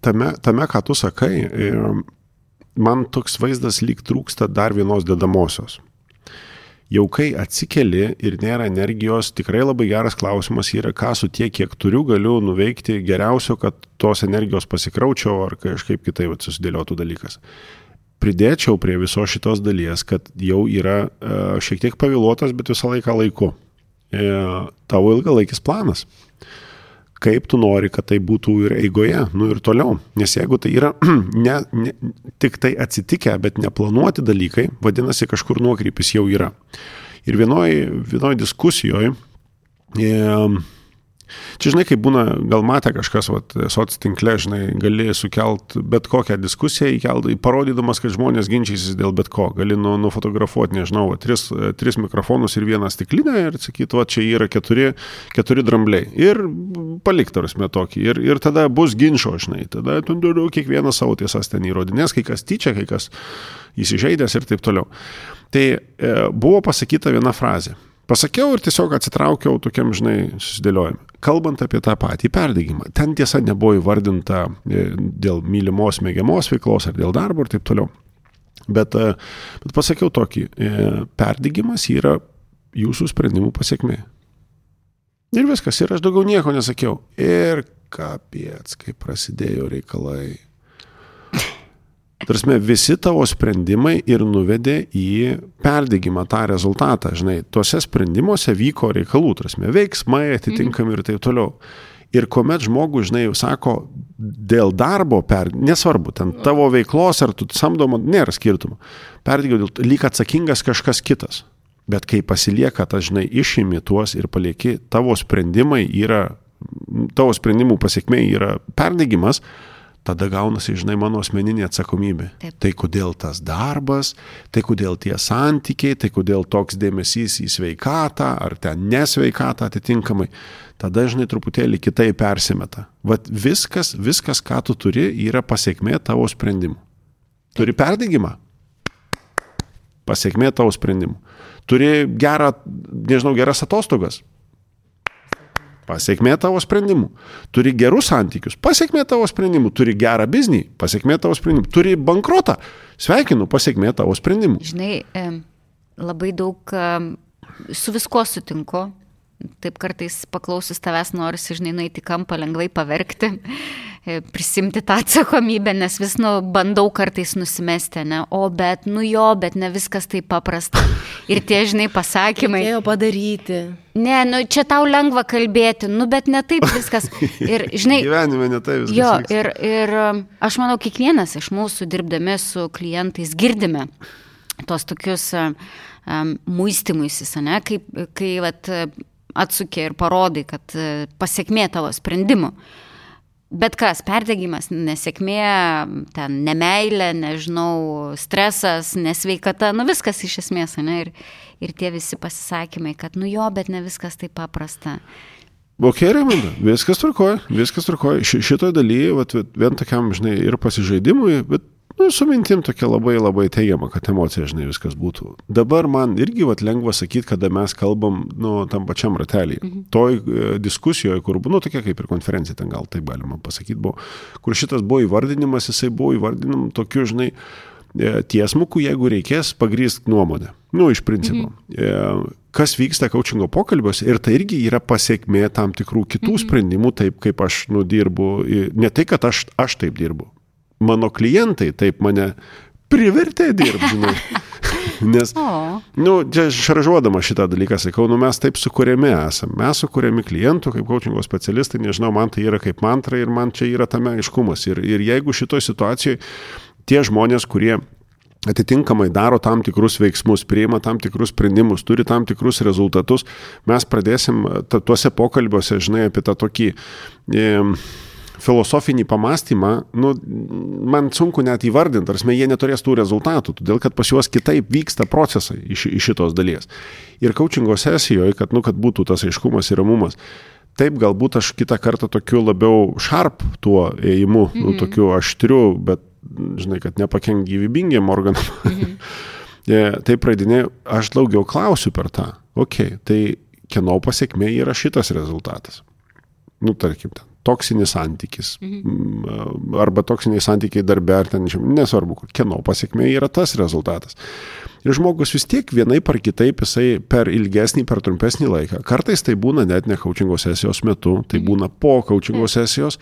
Tame, tame, ką tu sakai, ehm, man toks vaizdas lyg trūksta dar vienos dedamosios. Jau kai atsikeli ir nėra energijos, tikrai labai geras klausimas yra, ką su tiek, kiek turiu, galiu nuveikti geriausio, kad tos energijos pasikraučiau ar kažkaip kitaip susidėliotų dalykas. Pridėčiau prie visos šitos dalies, kad jau yra e, šiek tiek pavėluotas, bet visą laiką laiku. E, tavo ilgalaikis planas kaip tu nori, kad tai būtų ir eigoje, nu ir toliau. Nes jeigu tai yra ne, ne, tik tai atsitikę, bet neplanuoti dalykai, vadinasi, kažkur nuokrypis jau yra. Ir vienoje vienoj diskusijoje, e, čia žinai, kaip būna, gal matė kažkas, soc tinkle, žinai, gali sukelt bet kokią diskusiją, įkelt, parodydamas, kad žmonės ginčysis dėl bet ko. Gali nu, nufotografuoti, nežinau, va, tris, tris mikrofonus ir vieną stiklinę ir sakyti, va, čia yra keturi, keturi drambliai. Ir palik tarsi tokį. Ir, ir tada bus ginčio, žinai. Tada tu turiu kiekvieną savo tiesas ten įrodinės, kai kas tyčia, kai kas įsižeidęs ir taip toliau. Tai e, buvo pasakyta viena frazė. Pasakiau ir tiesiog atsitraukiau tokiam, žinai, susidėliojimui. Kalbant apie tą patį perdygimą, ten tiesa nebuvo įvardinta e, dėl mylimos mėgiamos veiklos ar dėl darbo ir taip toliau. Bet, e, bet pasakiau tokį, e, perdygimas yra jūsų sprendimų pasiekmė. Ir viskas, ir aš daugiau nieko nesakiau. Ir kapiec, kai prasidėjo reikalai. Tarsi visi tavo sprendimai ir nuvedė į perdygimą tą rezultatą. Žinai, tuose sprendimuose vyko reikalų, tarsi veiksmai atitinkami ir taip toliau. Ir kuomet žmogus, žinai, jau sako, dėl darbo, per, nesvarbu, ten tavo veiklos ar tu samdoma, nėra skirtumo. Perdygiau, dėl- lyg atsakingas kažkas kitas. Bet kai pasilieka, tas, žinai, išimi tuos ir palieki, tavo sprendimai yra, tavo sprendimų pasiekmė yra perdegimas, tada gaunasi, žinai, mano asmeninė atsakomybė. Taip. Tai kodėl tas darbas, tai kodėl tie santykiai, tai kodėl toks dėmesys į sveikatą ar ten nesveikatą atitinkamai. Tada, žinai, truputėlį kitai persimeta. Vat viskas, viskas, ką tu turi, yra pasiekmė tavo sprendimų. Turi perdėgymą? Pasiekmė tavo sprendimų. Turi gerą, nežinau, geras atostogas? Pasiekmė tavo sprendimų. Turi gerus santykius. Pasiekmė tavo sprendimų. Turi gerą biznį. Pasiekmė tavo sprendimų. Turi bankrotą. Sveikinu, pasiekmė tavo sprendimų. Žinai, labai daug su visko sutinku. Taip kartais paklausus tavęs norisi, žinai, nueiti kampą, lengvai paverkti, prisimti tą atsakomybę, nes vis, nu, bandau kartais nusimesti, ne, o bet, nu jo, bet ne viskas taip paprasta. Ir tie, žinai, pasakymai. Reikėjo padaryti. Ne, nu čia tau lengva kalbėti, nu bet ne taip viskas. Ir, žinai, Gyvenime ne tai viskas. Jo, ir, ir aš manau, kiekvienas iš mūsų dirbdami su klientais girdime tos tokius um, um, muistimuisis, ne, kaip, kai vat, atsukė ir parodai, kad uh, pasiekmė tavo sprendimų. Bet kas, perdegimas, nesėkmė, ten nemailė, nežinau, stresas, nesveikata, nu viskas iš esmės, ne? Ir, ir tie visi pasisakymai, kad nu jo, bet ne viskas taip paprasta. Ok, Raimanda, viskas trukoja, viskas trukoja. Ši, šitoje dalyje, vat, vien tokiam, žinai, ir pasižaidimui, bet su mintim tokia labai labai teigiama, kad emocija, žinai, viskas būtų. Dabar man irgi vat, lengva sakyti, kada mes kalbam, nu, tam pačiam ratelį. Mhm. Toj e, diskusijoje, kur, nu, tokia kaip ir konferencija, ten gal taip galima pasakyti, buvo, kur šitas buvo įvardinimas, jisai buvo įvardinam tokiu, žinai, e, tiesmuku, jeigu reikės pagrįst nuomonę. Nu, iš principo. Mhm. Kas vyksta coachingo pokalbiuose ir tai irgi yra pasiekmė tam tikrų kitų mhm. sprendimų, taip kaip aš nudirbu. Ne tai, kad aš, aš taip dirbu. Mano klientai taip mane privertė dirbti, žinai. Nes, O, nu, čia šaržuodama šitą dalyką sakau, nu mes taip sukūrėme esame. Mes sukūrėme klientų kaip coachingo specialistai, nežinau, man tai yra kaip mantra ir man čia yra tame aiškumas. Ir, ir jeigu šitoje situacijoje tie žmonės, kurie atitinkamai daro tam tikrus veiksmus, priima tam tikrus sprendimus, turi tam tikrus rezultatus, mes pradėsim tuose pokalbiuose, žinai, apie tą tokį e, filosofinį pamastymą, nu, man sunku net įvardinti, ar jie neturės tų rezultatų, todėl kad pas juos kitaip vyksta procesai iš, iš šitos dalies. Ir coachingo sesijoje, kad, nu, kad būtų tas aiškumas ir ramumas, taip galbūt aš kitą kartą tokiu labiau šarp tuo ėjimu, mm -hmm. nu, tokiu aštriu, bet, žinai, kad nepakenk gyvybingiam organam. Mm -hmm. tai pradinė, aš daugiau klausiu per tą. Ok, tai kieno pasiekmė yra šitas rezultatas. Nu, tarkim, ten toksinis santykis. Mhm. Arba toksiniai santykiai darbe, ar ten, nesvarbu, kieno pasiekmė yra tas rezultatas. Ir žmogus vis tiek vienaip ar kitaip jisai per ilgesnį, per trumpesnį laiką. Kartais tai būna net ne coachingo sesijos metu, tai būna po coachingo sesijos.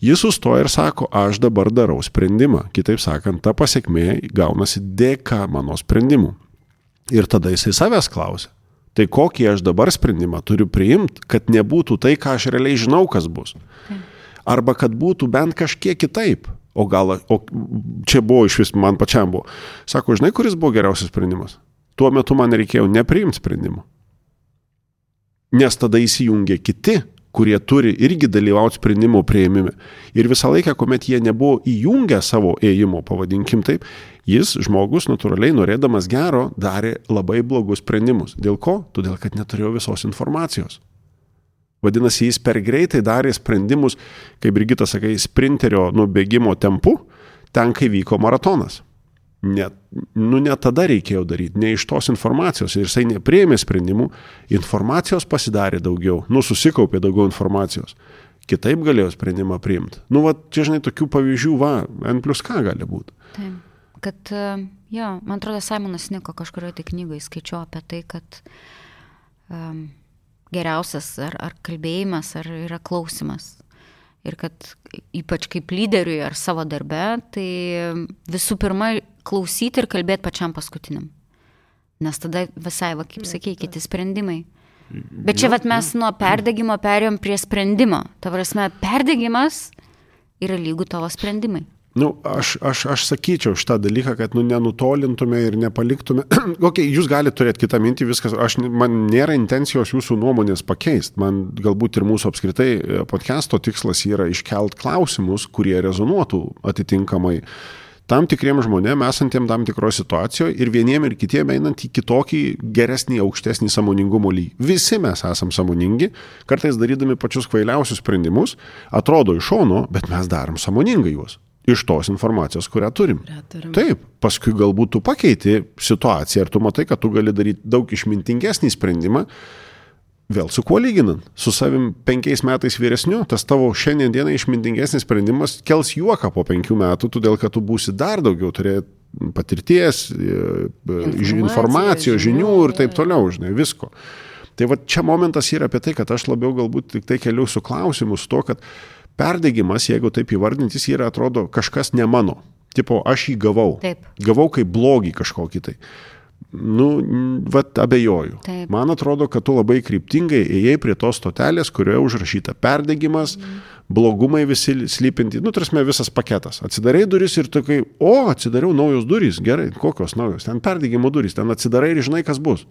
Jis sustoja ir sako, aš dabar darau sprendimą. Kitaip sakant, ta pasiekmė gaunasi dėka mano sprendimų. Ir tada jisai savęs klausia. Tai kokį aš dabar sprendimą turiu priimti, kad nebūtų tai, ką aš realiai žinau, kas bus. Arba kad būtų bent kažkiek kitaip. O gal, o čia buvo iš vis, man pačiam buvo. Sako, žinai, kuris buvo geriausias sprendimas? Tuo metu man reikėjo nepriimti sprendimo. Nes tada įsijungia kiti, kurie turi irgi dalyvauti sprendimo prieimime. Ir visą laiką, kuomet jie nebuvo įjungę savo ėjimo, pavadinkim taip, jis, žmogus, natūraliai norėdamas gero, darė labai blogus sprendimus. Dėl ko? Todėl, kad neturėjo visos informacijos. Vadinasi, jis per greitai darė sprendimus, kaip Brigita sakai, sprinterio nubėgimo tempu, ten, kai vyko maratonas. Net, nu, net tada reikėjo daryti, ne iš tos informacijos. Ir jisai neprieėmė sprendimų, informacijos pasidarė daugiau, nu, susikaupė daugiau informacijos. Kitaip galėjo sprendimą priimti. Nu, va, čia, žinai, tokių pavyzdžių, va, N plus ką gali būti. Taip. Kad, e, jo, man atrodo, Simonas Niko kažkurioje tai knygoje skaičiau apie tai, kad um, geriausias ar, ar kalbėjimas, ar yra klausimas. Ir kad ypač kaip lyderiui ar savo darbe, tai visų pirma klausyti ir kalbėti pačiam paskutiniam. Nes tada visai, va, kaip sakė, kiti sprendimai. Bet čia vat mes nuo perdegimo perėjom prie sprendimo. Ta prasme, perdegimas yra lygų tavo sprendimai. Nu, aš, aš, aš sakyčiau šitą dalyką, kad nu, nenutolintume ir nepaliktume. ok, jūs galite turėti kitą mintį, viskas, aš, man nėra intencijos jūsų nuomonės pakeisti. Man galbūt ir mūsų apskritai e, podcast'o tikslas yra iškelt klausimus, kurie rezonuotų atitinkamai tam tikriem žmonėm esantiem tam tikroje situacijoje ir vieniem ir kitiem einant į kitokį geresnį, aukštesnį samoningumo lygį. Visi mes esam samoningi, kartais darydami pačius kvailiausius sprendimus, atrodo iš šono, bet mes darom samoningai juos iš tos informacijos, kurią turim. turim. Taip, paskui galbūt tu pakeiti situaciją ir tu matai, kad tu gali daryti daug išmintingesnį sprendimą, vėl su kuo lyginant? Su savim penkiais metais vyresniu, tas tavo šiandien dienai išmintingesnis sprendimas kels juoką po penkių metų, todėl kad tu būsi dar daugiau turėti patirties, e, informacijos, žinių ir taip toliau, žinai, visko. Tai va čia momentas yra apie tai, kad aš labiau galbūt tik tai keliu su klausimu, su to, kad Perdegimas, jeigu taip įvardintis, yra atrodo kažkas ne mano. Tipo, aš jį gavau. Taip. Gavau kaip blogį kažkokį tai. Nu, vat abejoju. Taip. Man atrodo, kad tu labai kryptingai ėjai prie tos stotelės, kurioje užrašyta perdegimas, mm. blogumai visi slypinti, nu, tarsi visas paketas. Atsidarai duris ir tu kai, o, atsidariau naujos durys, gerai, kokios naujos, ten perdegimo durys, ten atsidarai ir žinai, kas bus.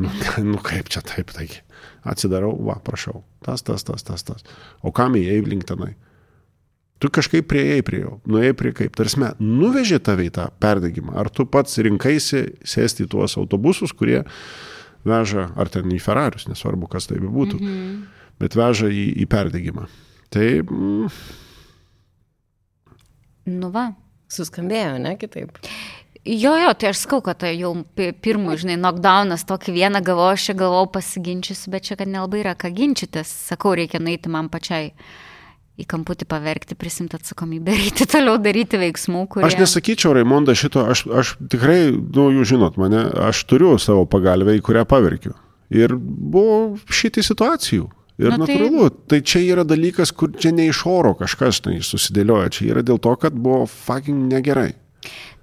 Nu, nu kaip čia taip, taigi. Atsidarau, va, prašau. Tas, tas, tas, tas, tas. O kam įėjai link tenai? Tu kažkaip prieėjai prie jo, nuėjai prie kaip, tarsi, nuvežė tave į tą perdegimą. Ar tu pats rinkaisi sėsti į tuos autobusus, kurie veža, ar ten į Ferrarius, nesvarbu, kas tai būtų, mm -hmm. bet veža į, į perdegimą. Tai... Mm, nu va. Suskambėjo, ne kitaip. Jo, jo, tai aš skau, kad tai jau pirmų, žinai, knockdownas tokį vieną gavau, aš čia gavau pasiginčysiu, bet čia, kad nelabai yra ką ginčytis. Sakau, reikia nueiti man pačiai į kamputį paverkti, prisimti atsakomybę eiti toliau daryti veiksmų, kurie... Aš nesakyčiau, Raimonda, šito, aš, aš tikrai, nu, jūs žinot mane, aš turiu savo pagalbę, į kurią paverkiu. Ir buvo šitai situacijų. Ir Na, natūralu, tai... tai čia yra dalykas, kur čia ne iš oro kažkas tai susidėlioja, čia yra dėl to, kad buvo fucking negerai.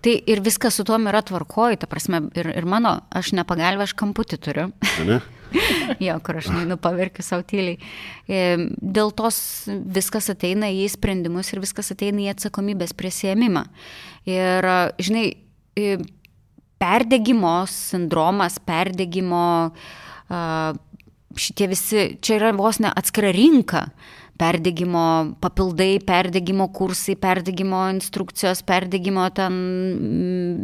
Tai ir viskas su tuom yra tvarkoj, ta prasme, ir, ir mano, aš ne pagalbę, aš kamputį turiu. Ne? jo, kur aš neinu paverkiu savo tyliai. E, dėl tos viskas ateina į sprendimus ir viskas ateina į atsakomybės prisėmimą. Ir, žinai, e, perdegimo sindromas, perdegimo šitie visi, čia yra vos ne atskira rinka perdegimo papildai, perdegimo kursai, perdegimo instrukcijos, perdegimo ten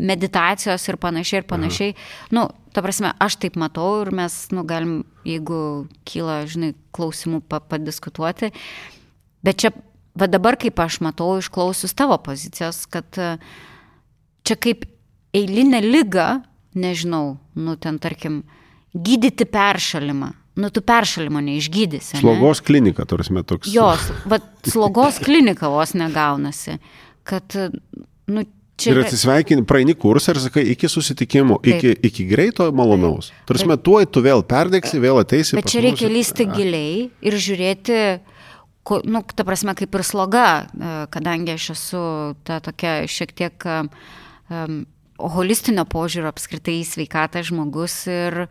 meditacijos ir panašiai ir panašiai. Na, nu, ta prasme, aš taip matau ir mes, nu, galim, jeigu kyla, žinai, klausimų pa padiskutuoti. Bet čia, va dabar kaip aš matau, išklausius tavo pozicijos, kad čia kaip eilinė lyga, nežinau, nu, ten tarkim, gydyti peršalimą nu tu peršalimo neišgydysi. Slogos ne? klinika, tarsi toks. Jos, bet slogos klinika vos negaunasi. Kad, nu, Čia... Ir atsisveikini, praeini kursą ir sakai, iki susitikimo, Taip. iki, iki greito malonaus. Tarsi, tuoj tu vėl perdegsi, vėl ateisi. Bet čia reikia lysti giliai ir žiūrėti, ko, nu, ta prasme, kaip ir sloga, e, kadangi aš esu ta tokia šiek tiek um, holistinio požiūrio apskritai į sveikatą žmogus ir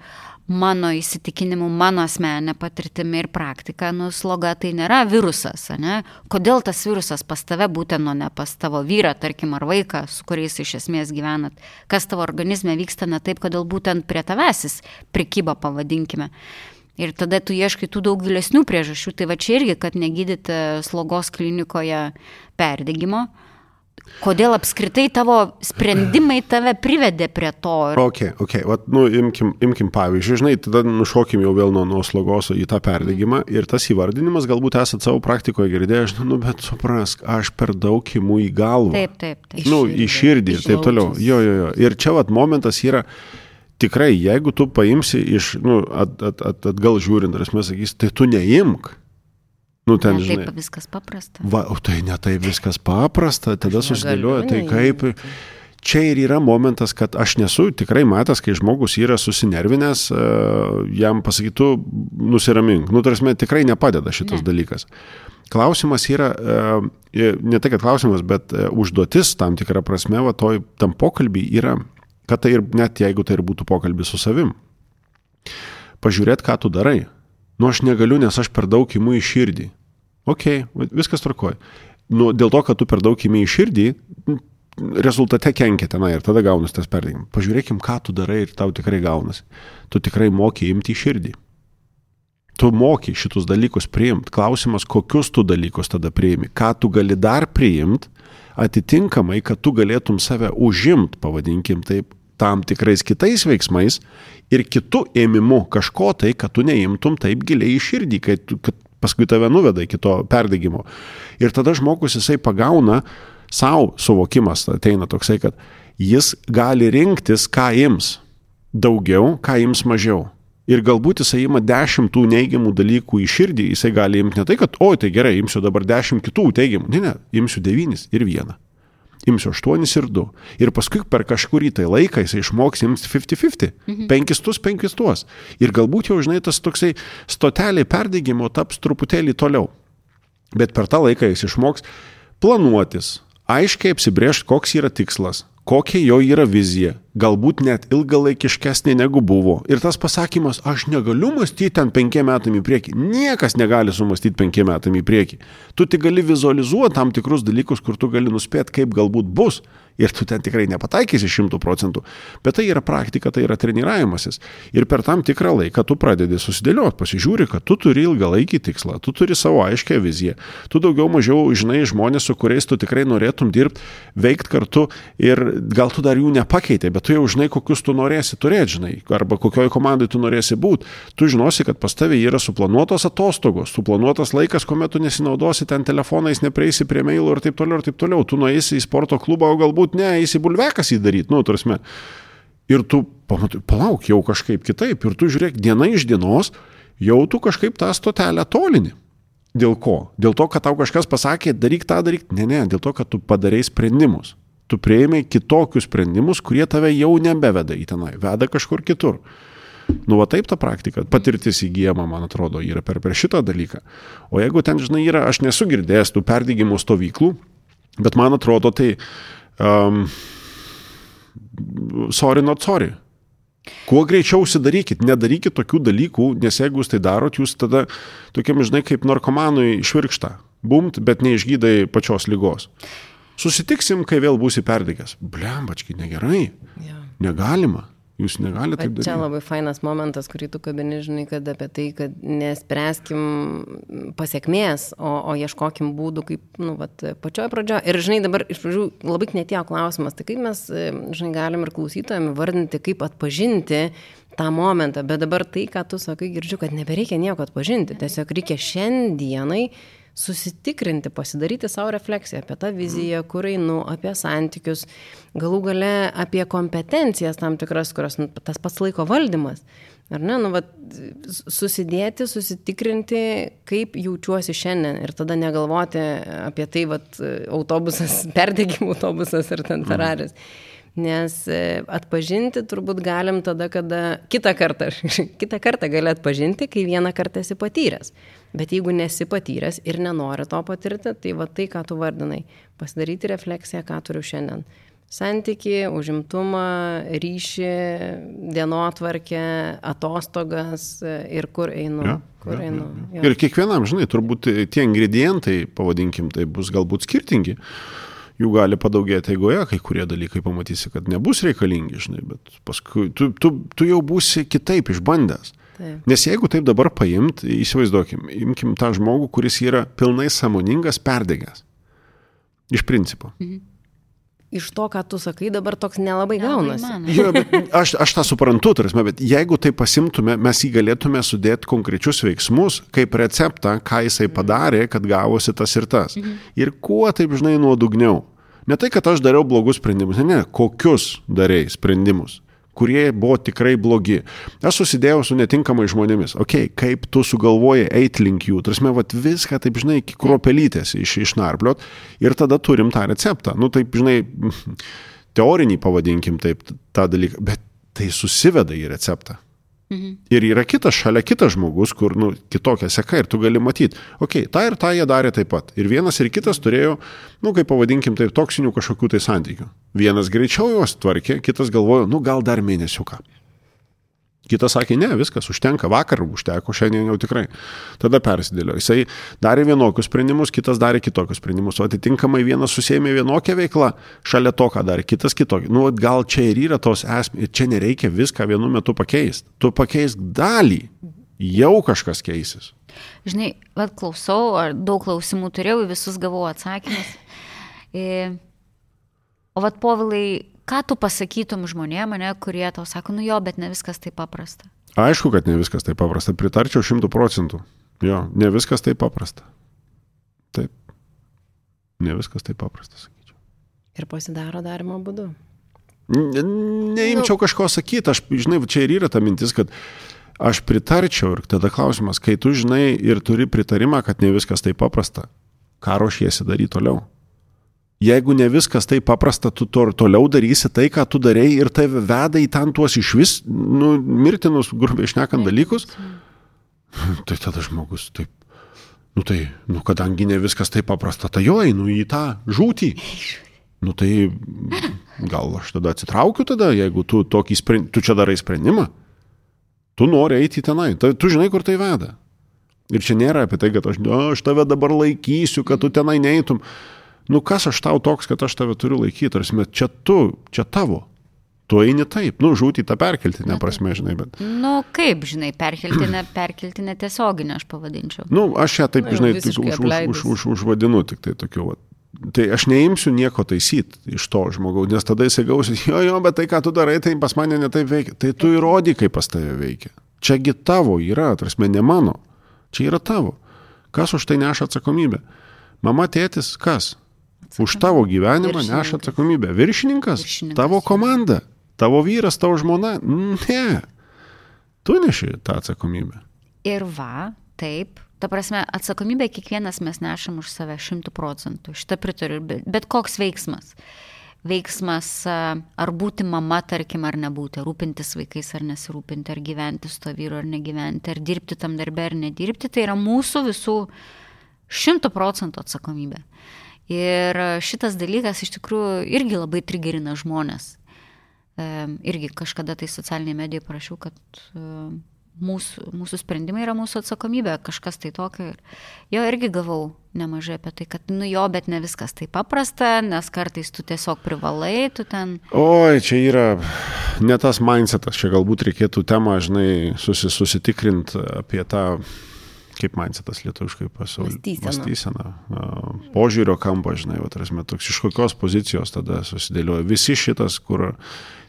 mano įsitikinimu, mano asmenė patirtimi ir praktika, nu, sloga tai nėra virusas, ne? Kodėl tas virusas pas tave būtent, o ne pas tavo vyrą, tarkim, ar vaiką, su kuriais iš esmės gyvenat, kas tavo organizme vyksta ne taip, kodėl būtent prie tavasis prikyba, pavadinkime. Ir tada tu ieškai tų daug gilesnių priežasčių, tai va čia irgi, kad negydyti slogos klinikoje perdegimo, Kodėl apskritai tavo sprendimai tave privedė prie to? Ir... Ok, ok, Vat, nu, imkim, imkim pavyzdžiui, žinai, tada nušokim jau vėl nuo, nuo slogos į tą perdegimą ir tas įvardinimas galbūt esate savo praktikoje girdėję, nu, bet suprask, aš per daug imu į galvą. Taip, taip, taip. Nu, į širdį ir taip toliau. Jo, jo, jo. Ir čia vat momentas yra, tikrai, jeigu tu paimsi iš, nu, at, at, at, atgal žiūrint, ar mes sakysi, tai tu neimk. Nu, ten, ne, žinai, taip viskas paprasta. Va, o tai ne taip viskas paprasta, tada susidėlioja, tai kaip... Čia ir yra momentas, kad aš nesu tikrai matęs, kai žmogus yra susinervinęs, e, jam pasakytų, nusiramink. Nu, tarsi, tikrai nepadeda šitas ne. dalykas. Klausimas yra, e, ne tai, kad klausimas, bet e, užduotis tam tikrą prasme, va, toj, tam pokalbį yra, kad tai ir net jeigu tai ir būtų pokalbis su savim, pažiūrėt, ką tu darai. Nu, aš negaliu, nes aš per daug imu į širdį. Ok, viskas tvarkoja. nu, dėl to, kad tu per daug įmė į širdį, rezultate kenkia tenai ir tada gaunasi tas perdegimas. Pažiūrėkim, ką tu darai ir tau tikrai gaunasi. Tu tikrai moki imti į širdį. Tu moki šitus dalykus priimti. Klausimas, kokius tu dalykus tada priimi, ką tu gali dar priimti, atitinkamai, kad tu galėtum save užimt, pavadinkim taip, tam tikrais kitais veiksmais ir kitų ėmimu kažko tai, kad tu neimtum taip giliai į širdį, kad, kad paskui tave nuveda iki to perdegimo. Ir tada žmogus jisai pagauna, savo suvokimas ateina toksai, kad jis gali rinktis, ką ims daugiau, ką ims mažiau. Ir galbūt jisai ima dešimt tų neigiamų dalykų į širdį, jisai gali imti ne tai, kad, oi, tai gerai, imsiu dabar dešimt kitų teigiamų. Ne, ne, imsiu devynis ir vieną. Imsiu aštuonis ir du. Ir paskui per kažkurį tai laiką jisai išmoks imti 50-50. Mhm. Penkis tuos, penkis tuos. Ir galbūt jau, žinai, tas toksai stotelė perdėgymo taps truputėlį toliau. Bet per tą laiką jis išmoks planuotis, aiškiai apsibriežti, koks yra tikslas, kokia jo yra vizija, galbūt net ilgalaikiškesnė negu buvo. Ir tas pasakymas, aš negaliu mąstyti ten penkiem metam į priekį, niekas negali sumastyti penkiem metam į priekį. Tu tik gali vizualizuoti tam tikrus dalykus, kur tu gali nuspėti, kaip galbūt bus ir tu ten tikrai nepataikysi šimtų procentų, bet tai yra praktika, tai yra treniravimasis. Ir per tam tikrą laiką tu pradedi susidėlioti, pasižiūri, kad tu turi ilgalaikį tikslą, tu turi savo aiškę viziją, tu daugiau mažiau žinai žmonės, su kuriais tu tikrai norėtum dirbti, veikti kartu ir gal tu dar jų nepakeitė, bet tu jau žinai, kokius tu norėsi turėti, žinai, arba kokioje komandai tu norėsi būti. Tu žinosi, kad pas tavai yra suplanuotos atostogos, suplanuotas laikas, kuomet tu nesinaudosi ten telefonais, neprieisi prie mailų ir taip toliau ir taip toliau. Tu nueisi į sporto klubą, o galbūt galbūt ne, eisi bulvekas įdaryti, nu, tarsi. Ir tu pamatai, palauk, jau kažkaip kitaip. Ir tu žiūrėk, diena iš dienos jau tu kažkaip tą stotelę tolini. Dėl ko? Dėl to, kad tau kažkas pasakė, daryk tą, daryk. Ne, ne, dėl to, kad tu padarai sprendimus. Tu prieimai kitokius sprendimus, kurie tave jau nebeveda į tenai, veda kažkur kitur. Nu, va taip ta praktika, patirtis įgyjama, man atrodo, yra per, per šitą dalyką. O jeigu ten, žinai, yra, aš nesu girdėjęs tų perdygimo stovyklų, bet man atrodo, tai um, sorry, not sorry. Kuo greičiau užsidarykit, nedarykit tokių dalykų, nes jeigu jūs tai darot, jūs tada tokiam, žinai, kaip narkomanui švirkštą. Bumt, bet neišgydai pačios lygos. Susitiksim, kai vėl būsi perdegęs. Blembački, negerai. Ja. Negalima. Jūs negalite taip daryti. Čia labai fainas momentas, kurį tu kabini, žinai, kad apie tai, kad nespręskim pasiekmės, o, o ieškokim būdų, kaip, nu, vat, pačioje pradžioje. Ir, žinai, dabar iš pradžių labai netėjo klausimas, tai kaip mes, žinai, galim ir klausytojami vardinti, kaip atpažinti tą momentą, bet dabar tai, ką tu sakai, girdžiu, kad nebereikia nieko atpažinti, tiesiog reikia šiandienai susitikrinti, pasidaryti savo refleksiją apie tą viziją, kur einu, apie santykius, galų gale apie kompetencijas tam tikras, kurios nu, tas pats laiko valdymas. Ar ne, nu, vat, susidėti, susitikrinti, kaip jaučiuosi šiandien ir tada negalvoti apie tai, vat, autobusas, perdėgimo autobusas ir ten Ferraris. Mm. Nes e, atpažinti turbūt galim tada, kada kitą kartą, kitą kartą gali atpažinti, kai vieną kartą esi patyręs. Bet jeigu nesi patyręs ir nenori to patirti, tai va tai, ką tu vardinai, pasidaryti refleksiją, ką turiu šiandien. Santyki, užimtumą, ryšį, dienotvarkę, atostogas ir kur einu. Ja, kur ja, einu. Ja. Ir kiekvienam, žinai, turbūt tie ingredientai, pavadinkim, tai bus galbūt skirtingi jų gali padaugėti eigoje, kai kurie dalykai pamatysi, kad nebus reikalingi, žinai, bet paskui tu, tu, tu jau būsi kitaip išbandęs. Taip. Nes jeigu taip dabar paimt, įsivaizduokim, imkim tą žmogų, kuris yra pilnai samoningas, perdegęs. Iš principo. Mhm. Iš to, ką tu sakai, dabar toks nelabai gaunasi. Jo, aš, aš tą suprantu, tarsi, bet jeigu tai pasimtume, mes jį galėtume sudėti konkrečius veiksmus, kaip receptą, ką jisai padarė, kad gavosi tas ir tas. Mhm. Ir kuo taip, žinai, nuodugniau. Ne tai, kad aš dariau blogus sprendimus, ne, ne, kokius darėjai sprendimus kurie buvo tikrai blogi. Aš susidėjau su netinkamai žmonėmis. Ok, kaip tu sugalvoji eiti link jų, tarsi, vat viską, taip žinai, iki kruopelytės iš, išnarpliot ir tada turim tą receptą. Nu, taip, žinai, teorinį pavadinkim taip tą dalyką, bet tai susiveda į receptą. Mhm. Ir yra kitas šalia kitas žmogus, kur, nu, kitokia seka ir tu gali matyti, okei, okay, tą ir tą jie darė taip pat. Ir vienas ir kitas turėjo, nu, kaip pavadinkim, taip, toksinių kažkokių tai santykių. Vienas greičiau juos tvarkė, kitas galvojo, nu, gal dar mėnesiuką. Kitas sakė, ne, viskas užtenka, vakar užteko, šiandien jau tikrai. Tada persidėlio. Jisai darė vienokius sprendimus, kitas darė kitokius sprendimus, o atitinkamai vienas susėmė vienokią veiklą, šalia to, ką darė kitas kitokį. Nu, gal čia ir yra tos esmės, čia nereikia viską vienu metu pakeisti. Tu pakeisk dalį, jau kažkas keisis. Žinai, vad klausau, ar daug klausimų turėjau, visus gavau atsakymus. E, o vad povilai, ką tu pasakytum žmonėm, mane, kurie tau sako, nu jo, bet ne viskas taip paprasta. Aišku, kad ne viskas taip paprasta, pritarčiau šimtų procentų. Jo, ne viskas taip paprasta. Taip. Ne viskas taip paprasta, sakyčiau. Ir pasidaro darimo būdu. Ne, neimčiau nu. kažko sakyti, aš, žinai, čia ir yra ta mintis, kad aš pritarčiau ir tada klausimas, kai tu žinai ir turi pritarimą, kad ne viskas taip paprasta, ką ruošiesi daryti toliau jeigu ne viskas taip paprasta, tu to, toliau darysi tai, ką tu darėjai ir tai veda į ten tuos iš vis, nu, mirtinus, grubiai išnekant dalykus, tai tada žmogus taip, nu tai, nu kadangi ne viskas taip paprasta, tai jo einu į tą žūtį. Nu tai gal aš tada atsitraukiu tada, jeigu tu, sprend... tu čia darai sprendimą. Tu nori eiti tenai, tu, tu žinai, kur tai veda. Ir čia nėra apie tai, kad aš, o, aš tave dabar laikysiu, kad tu tenai neįtum nu kas aš tau toks, kad aš tave turiu laikyti, tarsi, čia tu, čia tavo. Tu eini taip, nu, žūti tą perkeltinę prasme, žinai, bet. Nu, kaip, žinai, perkeltinę, perkeltinę tiesioginę aš pavadinčiau. Nu, aš ją taip, Na, žinai, tik už, už, už, už, užvadinu tik tai tokiu, va. Tai aš neimsiu nieko taisyti iš to žmogaus, nes tada jisai gausi, jo, jo, bet tai, ką tu darai, tai pas mane netaip veikia. Tai tu įrody, kaip pas tave veikia. Čiagi tavo yra, tarsi ne mano. Čia yra tavo. Kas už tai neša atsakomybę? Mama, tėtis, kas? Už tavo gyvenimą neša atsakomybę. Viršininkas, Viršininkas, tavo komanda, tavo vyras, tavo žmona. Ne. Tu neši tą atsakomybę. Ir va, taip. Ta prasme, atsakomybę kiekvienas mes nešam už save šimtų procentų. Šitą pritariu. Bet, bet koks veiksmas. Veiksmas ar būti mama, tarkim, ar nebūti, rūpintis vaikais ar nesirūpinti, ar gyventi su to vyru ar negyventi, ar dirbti tam darbę ar nedirbti, tai yra mūsų visų šimtų procentų atsakomybė. Ir šitas dalykas iš tikrųjų irgi labai trigerina žmonės. Irgi kažkada tai socialinėje medijoje parašiau, kad mūsų, mūsų sprendimai yra mūsų atsakomybė, kažkas tai tokio. Jo irgi gavau nemažai apie tai, kad, nu jo, bet ne viskas taip paprasta, nes kartais tu tiesiog privalai, tu ten. Oi, čia yra ne tas mindsetas, čia galbūt reikėtų temą, žinai, susi, susitikrinti apie tą kaip mindsetas lietuviškai pasaulyje. Mąstysena. Požiūrio kampo, žinai, atrasme, toks iš kokios pozicijos tada susidėlioja. Visi šitas, kur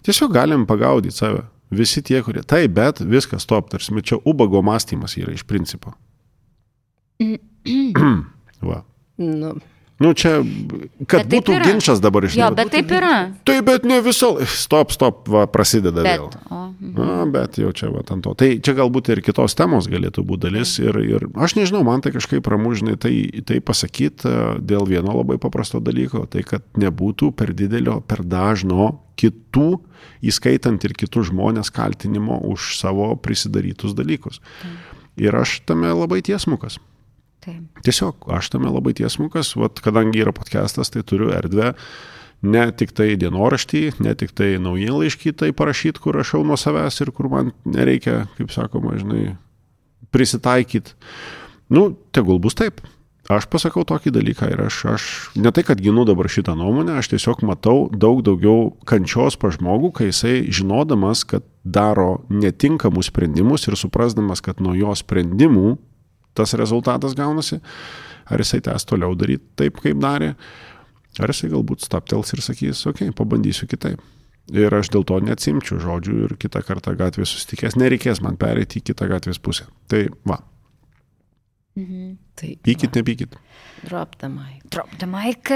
tiesiog galim pagaudyti save. Visi tie, kurie. Taip, bet viskas stop, tarsi, čia ubago mąstymas yra iš principo. Va. Nu, Nu, čia, kad bet būtų ginčas dabar iš Jo, bet taip yra. Taip, bet ne visą. Stop, stop, va, prasideda bet, vėl. O, mhm. Na, bet jau čia, va, ant to. Tai čia galbūt ir kitos temos galėtų būti dalis. Ir, ir aš nežinau, man tai kažkaip ramužinai tai, tai pasakyti e, dėl vieno labai paprasto dalyko. Tai, kad nebūtų per didelio, per dažno kitų, įskaitant ir kitus žmonės, kaltinimo už savo prisidarytus dalykus. Tai. Ir aš tame labai tiesmukas. Taip. Tiesiog aš tame labai tiesmukas, vat, kadangi yra podcastas, tai turiu erdvę ne tik tai dienoraštį, ne tik tai naujienlaiškį tai parašyti, kur rašau nuo savęs ir kur man nereikia, kaip sakoma, žinai, prisitaikyti. Nu, tegul bus taip. Aš pasakau tokį dalyką ir aš, aš ne tai, kad ginu dabar šitą nuomonę, aš tiesiog matau daug daugiau kančios pa žmogų, kai jisai žinodamas, kad daro netinkamus sprendimus ir suprasdamas, kad nuo jo sprendimų tas rezultatas gaunasi, ar jisai tęs toliau daryti taip, kaip darė, ar jisai galbūt staptels ir sakys, okei, okay, pabandysiu kitaip. Ir aš dėl to neatsimčiau žodžių ir kitą kartą gatvėje susitikęs, nereikės man pereiti į kitą gatvės pusę. Tai va. Mhm. Tai, pykit, nepykit. Drop the mic. Drop the mic.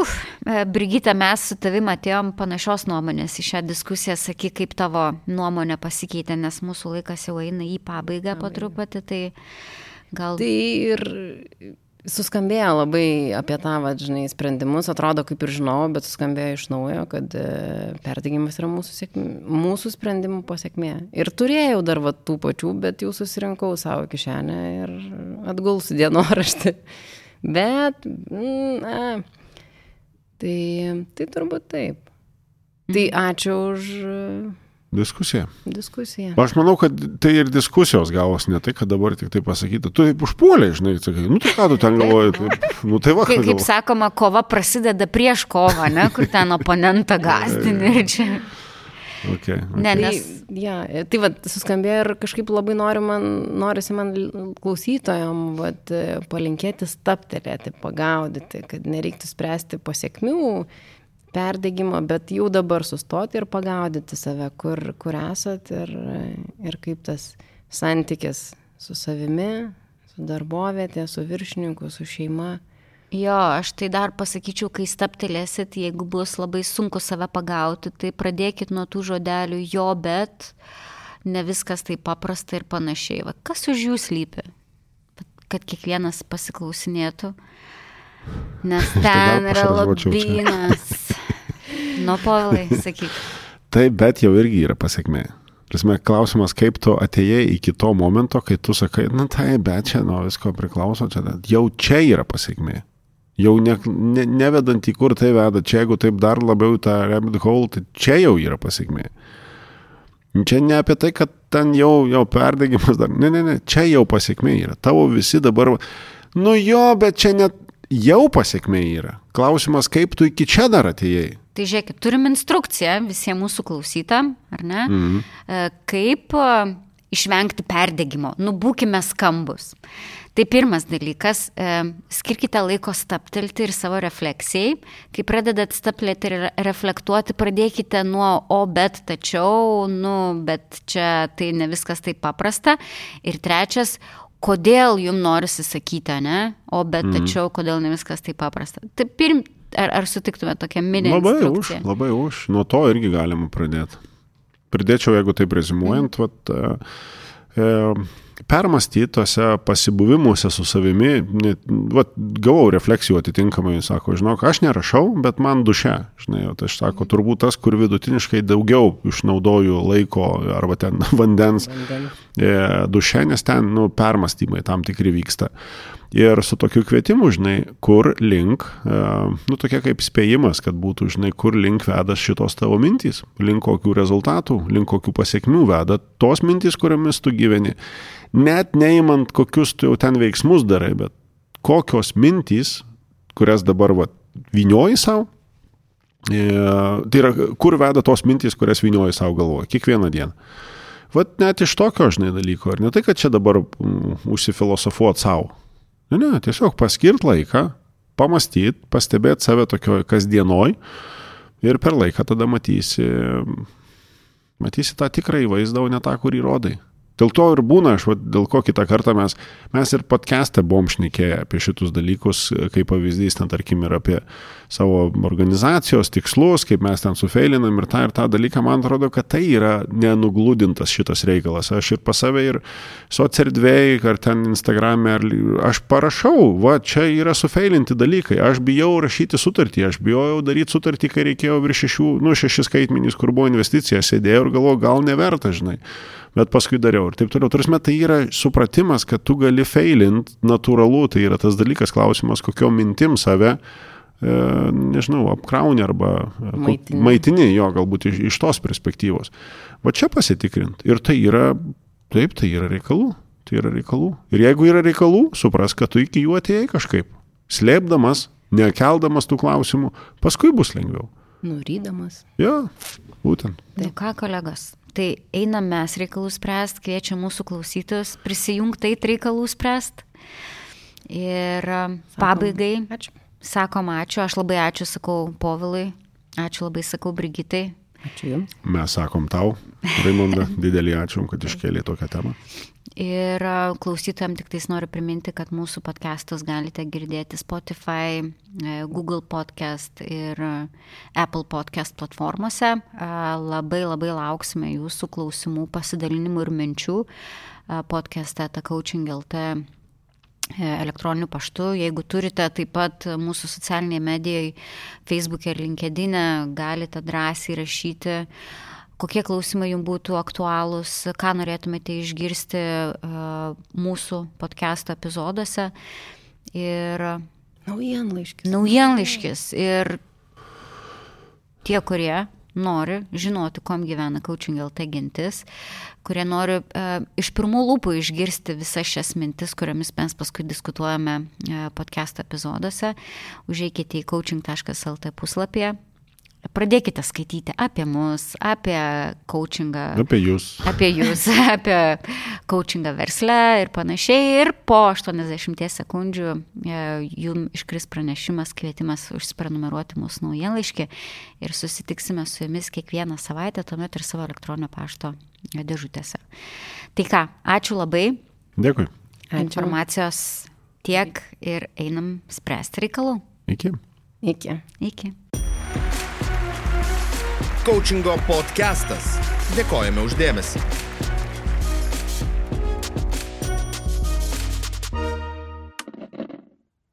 Uf. Brigita, mes su tavimi atėjom panašios nuomonės į šią diskusiją. Sakyk, kaip tavo nuomonė pasikeitė, nes mūsų laikas jau eina į pabaigą po truputį. Tai Gal... Tai ir suskambėjo labai apie tą, va, žinai, sprendimus, atrodo kaip ir žinau, bet suskambėjo iš naujo, kad e, perdegimas yra mūsų, sėkmė, mūsų sprendimų pasiekmė. Ir turėjau dar va tų pačių, bet jau susirinkau savo kišenę ir atgulsiu dienoraštį. Bet, mm, na, tai, tai turbūt taip. Tai mhm. ačiū už diskusija. Diskusija. Aš manau, kad tai ir diskusijos gavos, ne tai, kad dabar tik tai pasakyta. Tu taip užpuolė, žinai, sakai, nu tai ką tu ten galvoji, taip, nu tai va, Kaip, kaip sakoma, kova prasideda prieš kovą, ne, kur ten oponentą gazdini ir čia. Okay, okay. Ne, Tai, nes ja, tai va, suskambėjo ir kažkaip labai noriu man, norisi man klausytojam vat, palinkėti staptelėti, pagaudyti, kad nereiktų spręsti pasiekmių perdegimo, bet jau dabar sustoti ir pagaudyti save, kur, kur esat ir, ir kaip tas santykis su savimi, su darbovietė, su viršininku, su šeima. Jo, aš tai dar pasakyčiau, kai staptelėsit, jeigu bus labai sunku save pagauti, tai pradėkit nuo tų žodelių jo, bet ne viskas taip paprasta ir panašiai. Va, kas už jų slypi? Kad kiekvienas pasiklausinėtų. Nes tai ten yra lobynas. Nu, povilai, sakyk. Taip, bet jau irgi yra pasiekmė. Prasme, klausimas, kaip tu atėjai iki to momento, kai tu sakai, na tai, bet čia nuo visko priklauso, čia jau čia yra pasiekmė. Jau ne, ne, nevedant į kur tai veda, čia jeigu taip dar labiau tą rabbit hole, tai čia jau yra pasiekmė. Čia ne apie tai, kad ten jau, jau perdegimas dar, ne, ne, ne, čia jau pasiekmė yra. Tavo visi dabar, nu jo, bet čia net jau pasiekmė yra. Klausimas, kaip tu iki čia dar atėjai. Tai žiūrėkit, turim instrukciją visiems mūsų klausytam, ar ne? Mhm. Kaip e, išvengti perdegimo. Nu, būkime skambus. Tai pirmas dalykas, e, skirkite laiko staptelti ir savo refleksijai. Kai pradedat staptelėti ir reflektuoti, pradėkite nuo o, bet, tačiau, nu, bet čia tai ne viskas taip paprasta. Ir trečias, kodėl jums norisi sakyti, ne? O, bet, mm. tačiau, kodėl ne viskas taip paprasta. Tai pirm, ar, ar sutiktume tokią mini Labai už, instrukciją? labai už. Nuo to irgi galima pradėti. Pridėčiau, jeigu taip rezimuojant, mm. vat, e, e, permastyti tose pasibuvimuose su savimi, net, vat, gavau refleksijų atitinkamai, sako, žinok, aš nerašau, bet man duše, žinai, o tai aš sako, turbūt tas, kur vidutiniškai daugiau išnaudoju laiko arba ten vandens e, duše, nes ten, nu, permastymai tam tikri vyksta. Ir su tokiu kvietimu, žinai, kur link, e, nu tokia kaip spėjimas, kad būtų, žinai, kur link veda šitos tavo mintys, link kokių rezultatų, link kokių pasiekmių veda tos mintys, kuriomis tu gyveni. Net neįmant, kokius tu jau ten veiksmus darai, bet kokios mintys, kurias dabar va, vinioji savo, e, tai yra, kur veda tos mintys, kurias vinioji savo galvoje, kiekvieną dieną. Vat net iš tokio, žinai, dalyko. Ir ne tai, kad čia dabar mm, užsifilosofuot savo. Ne, ne, tiesiog paskirt laiką, pamastyti, pastebėti save tokioj kasdienoj ir per laiką tada matysi, matysi tą tikrąjį vaizdą, o ne tą, kurį rodai. Dėl to ir būna, aš, va, dėl ko kitą kartą mes, mes ir podcast'e buvom šnekėję apie šitus dalykus, kaip pavyzdys, ten tarkim ir apie savo organizacijos tikslus, kaip mes ten sufeilinam ir tą ir tą dalyką, man atrodo, kad tai yra nenuglūdintas šitas reikalas. Aš ir pas save ir socierdvėjai, ar ten Instagram'e, aš parašau, va, čia yra sufeilinti dalykai, aš bijau rašyti sutartį, aš bijojau daryti sutartį, kai reikėjo virš šešių, nu, šešis skaitmenys, kur buvo investicija, sėdėjau ir galvojau, gal neverta, žinai bet paskui dariau ir taip toliau. Turime, tai yra supratimas, kad tu gali failint, natūralu, tai yra tas dalykas, klausimas, kokio mintim save, e, nežinau, apkrauni arba e, Maitini. maitini jo, galbūt iš, iš tos perspektyvos. Va čia pasitikrint. Ir tai yra, taip, tai yra reikalų. Tai yra reikalų. Ir jeigu yra reikalų, supras, kad tu iki jų atėjai kažkaip. Slėpdamas, nekeldamas tų klausimų, paskui bus lengviau. Nurydamas. Jo, būtent. Nu ką, kolegos, tai einam mes reikalų spręst, kviečia mūsų klausytojus prisijungti eit reikalų spręst. Ir a, pabaigai Ačiū. sakom ačiū, aš labai ačiū sakau Povilui, ačiū labai sakau Brigitai. Ačiū Jums. Mes sakom tau, Raimonda, didelį ačiū, kad iškėlė tokią temą. Ir klausytojams tik tais noriu priminti, kad mūsų podcastus galite girdėti Spotify, e, Google podcast ir Apple podcast platformose. Labai labai lauksime jūsų klausimų, pasidalinimų ir minčių podcast'e takaučing.lt elektroniniu paštu. Jeigu turite taip pat mūsų socialinėje medijoje, Facebook'e ir LinkedIn'e, galite drąsiai rašyti kokie klausimai jums būtų aktualūs, ką norėtumėte išgirsti uh, mūsų podcast epizoduose. Ir Naujienlaiškis. naujienlaiškis. Ir tie, kurie nori žinoti, kom gyvena Coaching LT gintis, kurie nori e, iš pirmų lūpų išgirsti visas šias mintis, kuriomis mes paskui diskutuojame e, podcast epizoduose, užeikite į coaching.lt puslapyje, Pradėkite skaityti apie mus, apie coachingą. Apie jūs. Apie jūs, apie coachingą versle ir panašiai. Ir po 80 sekundžių e, jums iškris pranešimas, kvietimas užsiprenumeruoti mūsų naujienlaiškį ir susitiksime su jumis kiekvieną savaitę, tuomet ir savo elektroninio pašto dėžutėse. Tai ką, ačiū labai. Dėkui. Informacijos tiek ir einam spręsti reikalų. Iki. Iki. Iki coachingo podcastas. Dėkojame uždėmesi.